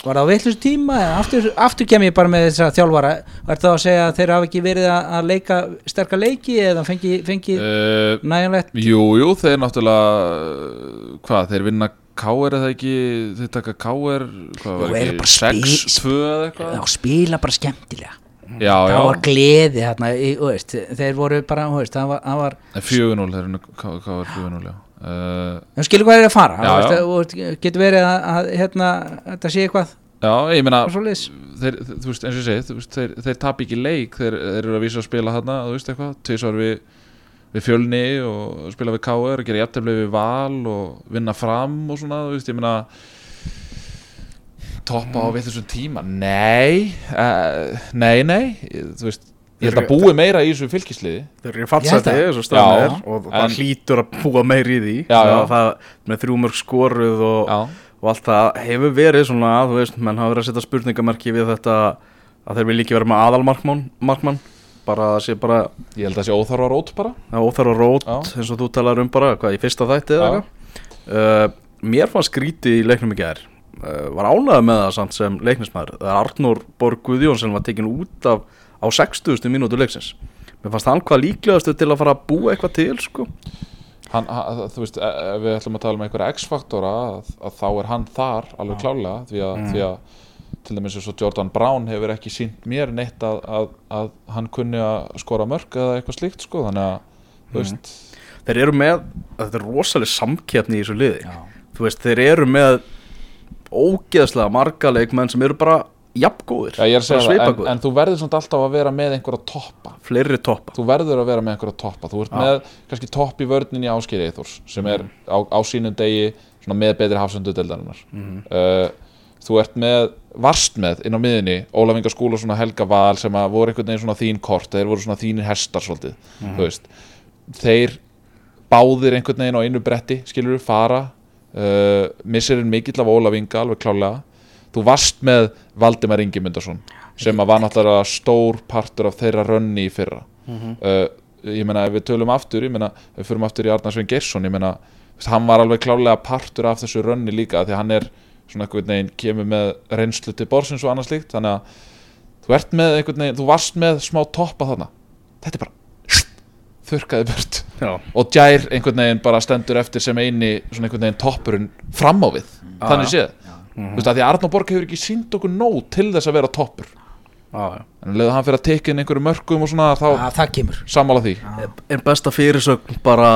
var það á vittlust tíma aftur, aftur kem ég bara með þess að þjálfara. Var það að segja að þeir hafa ekki verið að leika sterka leiki eða fengi, fengi uh, næjanlegt Jú, jú, þeir náttúrulega hvað, þeir vinna K.R. eða ekki, þeir taka K.R. hvað var eru ekki, bara spil- 6-2 eða eitthvað þá spila bara skemmtilega Já, það var já, gleði þarna, í- þú veist, þeir voru bara þú veist, það var, það var 4-0 þeir vinna K.R. 4-0, já uh, þú skilur hvað er að fara Já, veist, veist, getur verið að, að hérna, þetta sé eitthvað Já, ég meina þeir, þú veist, eins og ég segi, veist, þeir, þeir tap ekki leik, þeir, þeir eru að vísa að spila þarna, þú veist eitthvað, tvisvar við við fjölni og spila við K.R. gera jafntefli við Val og vinna fram og svona, þú veist, ég meina toppa á við þessum tíma. Nei, uh, nei, nei þú veist, Ég held að búi meira í þessu fylgisliði. Þeir eru eins og er og það en- hlýtur að búa meir í því. Já, já. Það- með þrjú mörg skoruð og, og allt það hefur verið svona þú veist, menn hafa verið að setja spurningamarki við þetta að þeir vil ekki vera með aðalmarkmann markmann, bara að sé bara ég held að það sé óþarfa rót bara. Það óþarfa rót eins og þú talar um bara hvað í fyrsta þætti eða eitthvað. Uh, mér fannst skríti í leiknum í gær. Uh, var ánægð með það samt sem leiknismæður það er Arnór Borg Guðjónsson var tekin út af á 60. mínútu leiksins. Mér fannst hann hvað líklegastu til að fara að búa eitthvað til sko. Hann, hann, Þú veist, e- ef við ætlum að tala um einhverja X-faktora þá er hann þar alveg klálega því að, Mm. því að til dæmis eins og Jordan Brown hefur ekki sínt mér neitt að, að, að hann kunni að skora mörg eða eitthvað slíkt sko þannig að Mm. veist. Þeir eru með, þetta er rosalega samkeppni í þessu liði. Já. þú veist, þeir eru með ógeðslega marga leikmenn sem eru bara jafngóðir, er segja það, en, en þú verður samt alltaf að vera með einhverja toppa. Fleiri toppa. Þú verður að vera með einhverja toppa. Þú ert Já. með kannski topp í vörninni Áskeri Eithors sem er á, á sínum degi svona með betri hafsöndu deildarinnar uh, þú ert með varst með inn á miðinni Ólaf Inga Skúlason og Helga Val sem að voru einhvern veginn svona þín kort þeir voru svona þínir hestar svolítið þú veist. Þeir báðir einhvern veginn á einu bretti skilur við fara uh, missirinn mikill af Ólaf Inga alveg klálega þú varst með Valdimar Ingi Mundarsson sem að var náttúrulega stór partur af þeirra rönni í fyrra. Uh, ég meina ef við tölum aftur ég meina ef við förum aftur í Arnarsvein Geirsson ég veist, hann var alveg klálega partur af þessu rönni líka því hann er svona einhvern veginn kemur með reynslu til borsins og annað slíkt. Þannig að þú ert með einhvern veginn þú varst með smá toppa þarna. Þetta er bara þurrkaði burt. Já, og Jær einhvern veginn bara stendur eftir sem eini svona einhvern veginn toppurinn fram á við. Þannig séð. Þú veist að því að Arnór Borg hefur ekki sínt okkur nóg til þess að vera toppur já en leðu hann fyrir að tekja inn einhverju mörgum og svona þá kemur. sammála því. En besta fyrirsögn bara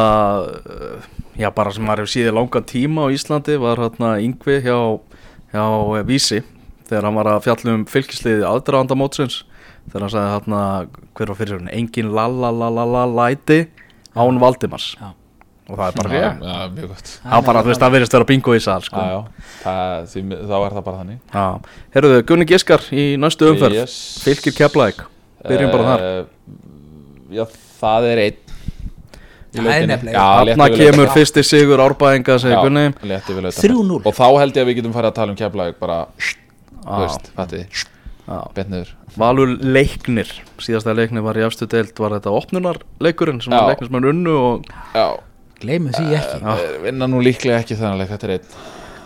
uh, já bara sem hefur síðið langan tíma á Íslandi var hérna Yngvi hjá, hjá eh, Vísi þegar hann var að fjalla um fylgisliði aðdraðanda mótsins þegar hann sagði hérna hver var fyrirsögn engin lalalalalala-læti án Valdimars. Já. Og það er bara rétt gott. Það er bara þú veist það verðist vera bingo í sal sko. já, já, það, því, þá er það bara þannig. Já, herruðu, Gunni Giskar í næstu umferð. Yes. Fylgir Keflæk, byrjum bara þar. Eh, já, það er einn Það er nefnilega við kemur fyrsti sigur árbæðinga segir Gunni. létti við lautina. 3-0. og þá held ég að við getum farið að tala um keflaug bara, þú veist, fattiði Já. bett niður. Valur leiknir, síðasta leiknir var í efstu deild var þetta opnunarleikurinn sem Já. leiknismenn unnu og já, Gleimum því ekki. Uh, vinna nú líklega ekki þannig þetta er einn.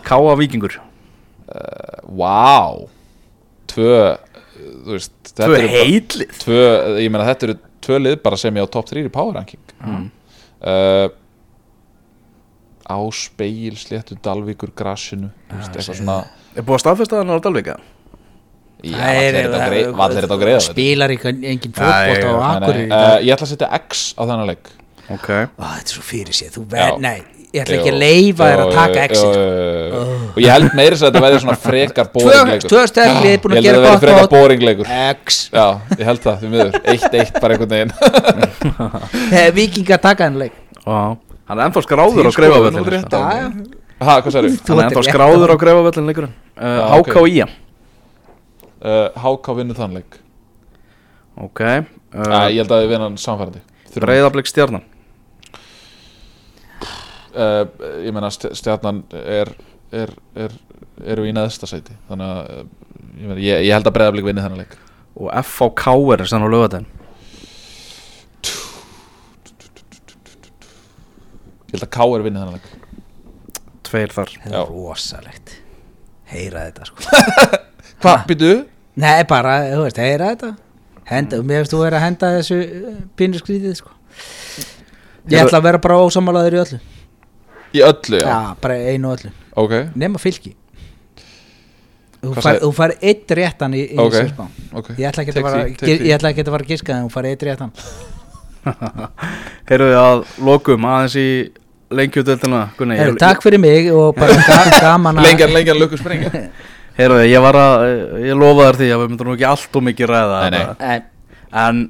Káa Víkingur. Vá Tvö Þú veist þetta Tvö heitlið? Tvö Ég meina þetta eru tvö lið bara sem ég á top 3 í power ranking. Mm. uh, Á speil sléttu Dalvíkur grassinu Þú veist, eitthvað svona Er búið að staðfesta þannig á Dalvika? Já, greið Allir þetta á greið Spilar ekki engin Nei, fótbolt á uh, Ég ætla að setja X á þennan leik Ok. Þetta er svo fyrir sér. Þú verð, Já. nei, ég ætla ekki að leifa þér að taka exit jú. Og ég held meiri að þetta verði svona frekar Tvö, boring leikur. tvö stöðlið búin Ég held að þetta gott frekar mót. boring leikur. X. Já, ég held það, því miður. Eitt, eitt, bara einhvern veginn. Eh, Víkingar taka henni leik. Já. Hann er ennþá skráður á greifavöllin Hann er ennþá skráður á greifavöllin leikurinn. HK. Ía Uh, HK vinnur þann leik. Ok uh, uh, Ég held að við vinna hann samfærandi Breiðablik stjarnan uh, Ég meina st- stjarnan er, er, er eru í neðsta sæti Þannig að uh, ég, meina, ég, ég held að breyðablík vinni þennan leik. Og FVK er sann á lögadaginn Ég held að K er vinni þennan leik. Tveir þar. Það er rosalegt. Heyra þetta sko. Hvað, býtu? Nei, bara, þú veist, heyra þetta. Henda, mér finnst þú verið að henda þessu pínu skrítið sko. Ég ætla að vera bara ósamálaður í öllu Í öllu, já, Já, bara einu og öllu Ok, Nema fylki Þú Hvað fær, þú fær eitt réttan í, í Ok. okay. spá ok Ég ætla ekki að Take fara, því, take því. ég ætla ekki að fara að giska en þú fær eitt réttan Heyrðu að lokum aðeins í lengjudeldina Gunni Heru, Takk fyrir mig og bara ga- gaman að Lengjan, lengjan, lukku sprengja Heyrðu ég var að Ég lofa þér því að við myndum nú ekki allt og mikið ræða Nei, nei. þetta. Nei, En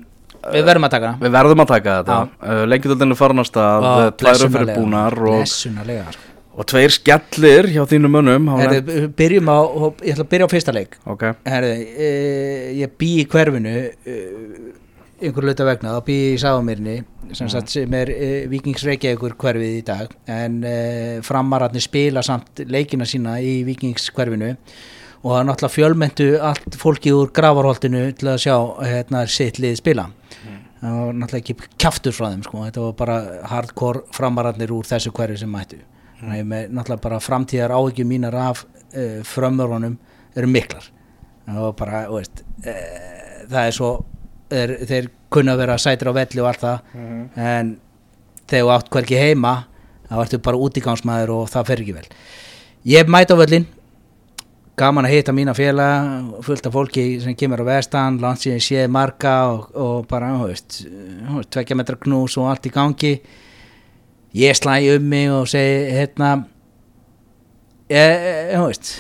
Við verðum að taka hana. Við verðum að taka þetta. Uh, Lengjudeldinu farin að stað. Ó, Tvær fyrir búnar og, sko. og tveir skellir hjá þínum lent- Heru, Byrjum á, ég ætla að byrja á fyrsta leik. Ok. Herri, e, ég bý í hverfinu e, einhver hluta vegna. Þá býð ég í Sáamýrni sem, sagt, sem er uh, Víkings Reykjavíkur hverfið í dag. En uh, framararnir spila samt leikina sína í Víkings hverfinu. Og það er náttúrulega fjölmentu allt fólkið úr gravarholtinu til að sjá hérna, sitt lið spila það var náttúrulega ekki kjaftur frá þeim sko. þetta var bara hardcore framararnir úr þessu hverfi sem mættu. Þannig að með náttúrulega bara framtíðar áhyggjum mínar af uh, frömmurunum eru miklar. Það var bara, veist uh, það er svo er, þeir kunna vera sætir á velli og allt það. En þegar þú átt hverki heima þá ertu bara útígangsmaður og það fer ekki vel. Ég mæti á völlin gaman að hitta mína félaga fullt af fólki sem kemur á vestan landsíðin séð marga og, og bara, þú veist, tvekja metra knús og allt í gangi ég slæði um mig og segi hérna ég, þú veist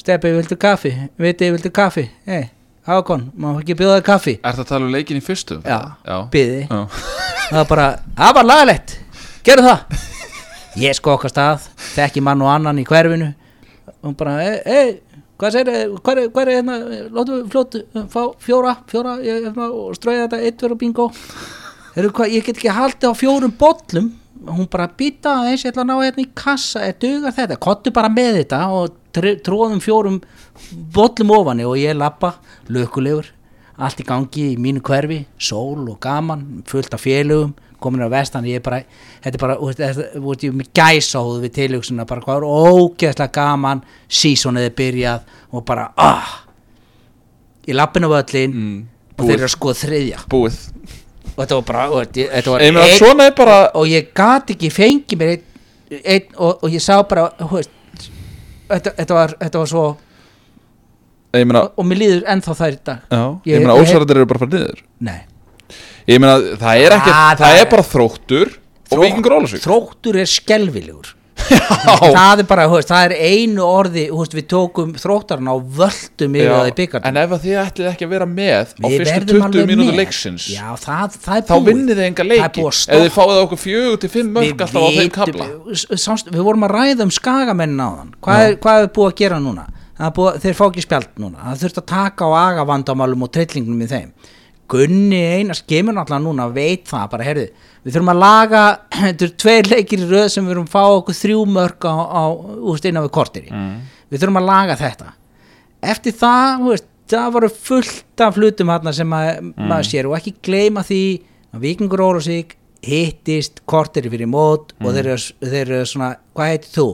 Steppi, viltu kaffi? Viti, viltu kaffi? Hei, Hákon, má ekki bjóða kaffi? Er það að tala um leikin í fyrstu? Já, Já. byði Já. það var bara, það var lagalegt gerðu það ég skokast að, þekki mann og annan í hverfinu og bara, ei, ei hvað segir, hvað er, hvað er hérna látum við fljótt, fá fjóra fjóra, hérna, og strauja þetta eitt verið bingo. Hvað, ég get ekki haldið á fjórum bollum. Hún bara býta aðeins, ég ætla að ná hérna í kassa er dugar þetta, kottu bara með þetta og tr- tróðum fjórum bollum ofani og ég lappa lökulegur, allt í gangi í mínu hverfi, sól og gaman fullt af félögum, komin á vestan ég er bara, þetta er bara, þú veist, ég er með gæsáðu við tilhugsunna bara hvað er ógeðslega gaman sísonið er byrjað og bara, ah í lappinu völlin Mm, og þeir eru að skoða þriðja. Búið. Og þetta var bara, og þetta, þetta var Ég svona er bara og ég gat ekki fengið mér einn og, og ég sá bara veist, þetta, þetta, var, þetta var svo Ég meina, og mér líður ennþá þær í dag. Já, Ég- ég meina ég- ósarðar eru bara farið niður. Nei, Ég meina, það er ekki, Ah, það, það er er- bara þróttur og vikingur Ólasvík þróttur er skelvilegur það er bara, þú veist, það er einu orði þú veist, við tókum þróttarinn á völdum yfir það í byggarnum En ef að þið ætlið ekki að vera með á fyrstu verðum 20 alveg mínútur leiksins já, það, það er þá búið. vinnið þið enga Það er leiki. búið að ef stoppa. þið fáið okkur fjögur til fimm mörg alltaf á þeim kabla sást, við vorum að ræða um skagamennin á þann hvað, er, hvað er búið að gera núna? Það er búið, þeir fá ekki spjald núna. Það þurft að taka á agavandamálum og trillingnum í þeim Gunni Einars kemur náttúrulega núna veit það bara, heyrðu, við þurfum að laga þetta eru tveir leikir í röð sem við erum að fá okkur þrjú mörg á, á úst, innan við kortir í Mm. við þurfum að laga þetta eftir það, veist, það voru fullt af hlutum hérna sem að, maður sér og ekki gleyma því að Víkingur Ólafsvík hittist kortir fyrir mót og þeir eru, þeir eru svona, hvað heitir þú?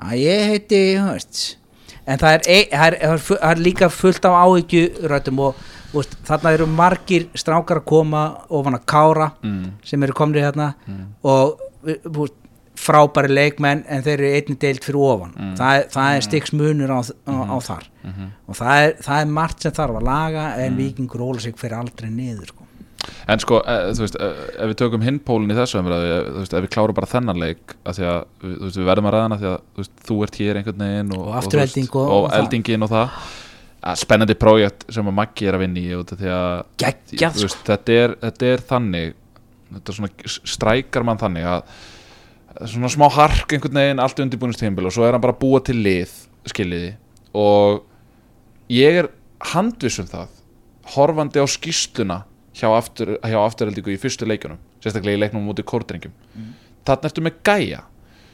að ég heiti, þú veist en það er, ein, það er, er, það er líka fullt af áhyggjurötum og veist, þarna eru margir strákar að koma ofan að kára Mm. sem eru komnir hérna og þú veist, frábæri leikmenn en þeir eru einni deilt fyrir ofan. Það, er- það er stiks munur á, á, á þar. Og það er, það er margt sem þarf að laga en vikingur Ólasík fyrir aldrei niður sko. En sko, e, þú veist, e, ef við tökum hinnpólinn í þessu umræðu, e, þú veist, ef við klárum bara þennan leik, að því að, þú veist, við verðum að ræðana því að, þú veist, þú ert hér einhvern veginn og, Og veist, og- og, og það. eldingin og það að spennandi prójekt sem að Maggi er að vinna í út af því að, Geggjað, veist, þetta er, þetta er þannig þetta er svona, strækar mann þannig að svona smá hark einhvern veginn allt undirbúinistímbil og svo er hann bara að búa til lið skiljiði. Og ég er handviss um það horfandi á skýsluna hjá, aftur, hjá afturheldingu í fyrstu leikjunum sérstaklega í leiknum mútið kórdrengjum. Mm. þarna ertu með gæja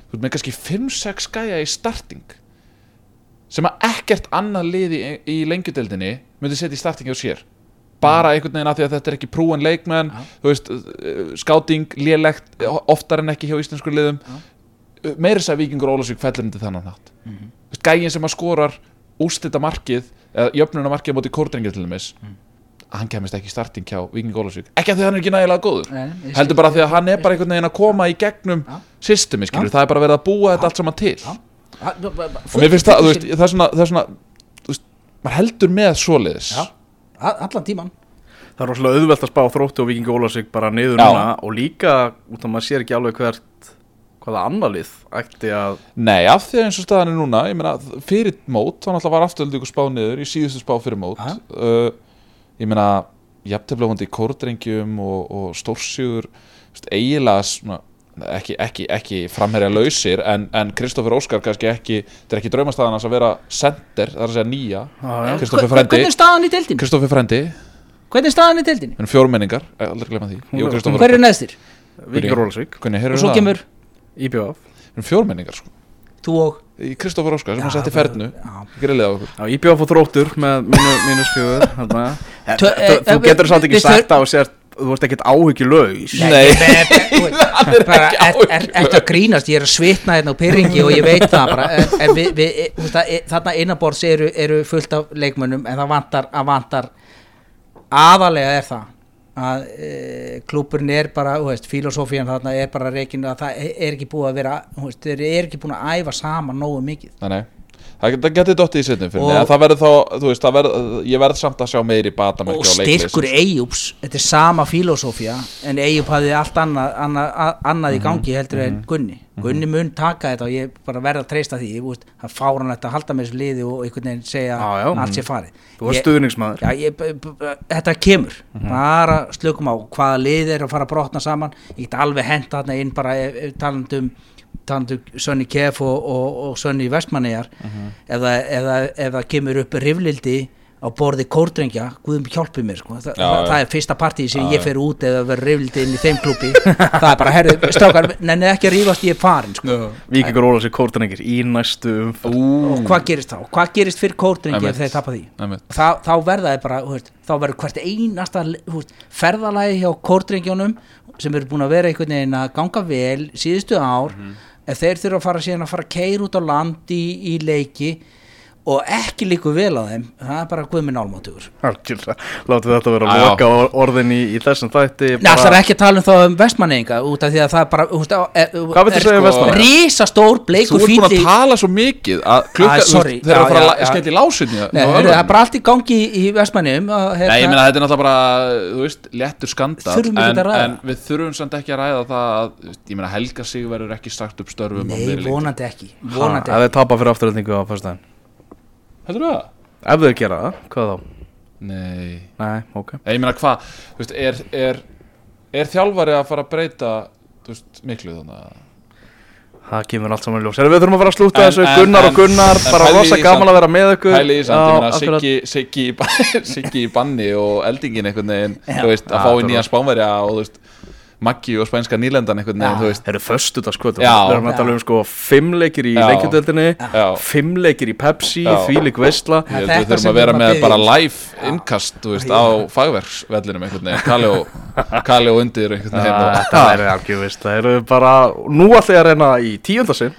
þú ert með kannski 5-6 gæja í starting sem að ekkert annað lið í, í lengjudeldinni myndi setja í startingi á sér. Bara einhvern veginn af því að þetta er ekki prúan leikmenn Já. þú veist, uh, skáting lélegt, oftar en ekki hjá íslenskur liðum. Já. Uh, meira þess að Víkingur Ólasvík fellur undir þannig nátt mm Mhm. gægin sem að skorar ústita markið eða jöfnuna markið á móti kórdrengið til dæmis að hann kemist ekki í starting hjá Víkingur Ólasvík ekki af því að hann er ekki nægilega góður Nei, heldur bara af því að hann er bara einhvern veginn að koma í gegnum Já. systemi, skilur, það er bara verið að búa þetta allt saman til og mér finnst það, þú veist, fullt- það er svona, það er svona þú veist, maður heldur með svoleiðis. Já, a- allan tíman Það er rosalega auðvelt að spá þróttu og Vikingi Ólafsvík bara niður núna og líka út af maður sér ekki alveg hvert hvaða annar lið ætti að Nei, af því að eins og staðan er núna ég meina, fyrir mót, þá náttúrulega var afturöldu ykkur spá niður í síðustu spá fyrir mót. Ja. uh, ég meina jafntefla hundi í kórdrengjum og, og stórsjúr eiginlega svona ekki, ekki, ekki framherja lausir en, en Kristoffer Óskar kannski ekki þetta er ekki draumastæðan hans að vera sender það er að segja nýja. Hva- Frendi Hvernig er staðan í deildin? Kristoffer Frendi hvernig er staðan í erum fjórmenningar, aldrei glemma því. Hver er neðstir? Rólasvík Hvernig, og svo kemur IBF fjórmenningar sko. Þú og? Í Kristoffer Óskar sem hann setti fernu. IBF og þróttur með mínus fjögur Þú eh, getur samt ekki sagt á og sért Þú ert ekkert áhyggjulegs Nei. Nei, bara, er, er, er að grínast, ég er að svitna hérna á pyrringi og ég veit það bara. En, en við, við, þú veist e- þarna innanborðs eru, eru fullt af leikmönnum en það vantar, að vantar aðalega er það að e, klúburinn er bara, þú veist, filosófían þarna er bara reikin að það er ekki búið að vera, þú veist, þeir eru ekki búin að æfa saman nógu mikið. Nei Það get- það getur dottið í setnum fyrir Og- mig það verður þá, þú veist, verður Ég verð samt að sjá meiri batamerki og á styrkur leikliðsins. Eyjúps þetta er sama filosófía en Eyjúp hafði allt annað, annað, annað í gangi heldur en Gunni. Gunni mun taka þetta og ég bara verða að treysta því það er fáranlegt að halda með þessu liði og einhvern veginn segja Já, já. allt sé farið. Þú Ég- stuðningsmaður. Þetta kemur. Bara slökum á hvaða lið er að fara að brotna saman. Ég get alveg henda þarna inn bara ef- ef talandum talandum Sönni Kef og, og, og Sönni Vestmannegar ef, það, ef, það, ef það kemur upp riflildi á borði kórdrengja Guðum hjálpi mér sko. Þa, Já, það, það er fyrsta partíð sem Já, ég fer út eða verður riflildi inn í þeim klúpi það er bara, herru, strákar nennið ekki að rífast ég er farin sko. Víkingur Rólasvík kórtanengir í næstu umferð og hvað gerist þá? Hvað gerist fyrir kórdrengi ef þeir tapa því? Einmitt. þá, þá verða þeir bara þá verður hvert einasta ferðalagi hjá kórdrengjónum sem eru búin að vera einhvern veginn að ganga vel síðustu ár ef þeir þurfa að fara síðan að fara að keira út á land í, í leiki og ekki líku vel á þeim það er bara guðminn álmáttugur láttu þetta vera að loka or- orðin í, í þessum þætti Nei, það er ekki að tala um þá um vestmanninga út af því að það er bara þú veist, á- e, Hvað viltu er segja um sko Vestmannaeyinga? Rísastór Þú bleikur ert búin að tala svo mikið að klukka, Æ, þú sorry. veist, þeir eru að Já, fara að skemmt í lásinni Nei, það er bara allt í gangi í, í vestmanningum Nei, ég meina þetta er náttúrulega bara, þú veist, léttur skandal Þurfum ekki en, að ræða. en við þurfum samt ekki að ræða það Heldur það? Ef þeir gera það, hvað þá? Nei. Nei, ok. Ég meina hvað, þú veist, er, er, er þjálfari að fara að breyta, þú veist, miklu þannig að Það kemur allt saman í ljós. Erum Við þurfum að fara að slúta En- þessu. en- Gunnar en- og Gunnar Bara rosa gaman að vera með ykkur. Pæli í akkurat. Siggi, í banni og eldingin einhvern veginn, þú veist, að fá í nýjan spánverja og þú veist, Maggi og spænska nýlendan einhvern veginn, veist, Þeir eru föstudagskvöld Já. Við erum að tala um sko fimm leikir í leikjadöldinni Já. Fimm leikir í Pepsi, Já. þvílík veistla við þurfum að vera að með bara live innkast, þú veist, á fagverksvellinum Kali og, undir Það er algjör veist Það eru bara Nú að reyna í tíundasinn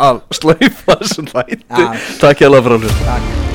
Að slaufa þessum Já. Takk hjá það frá hlut Takk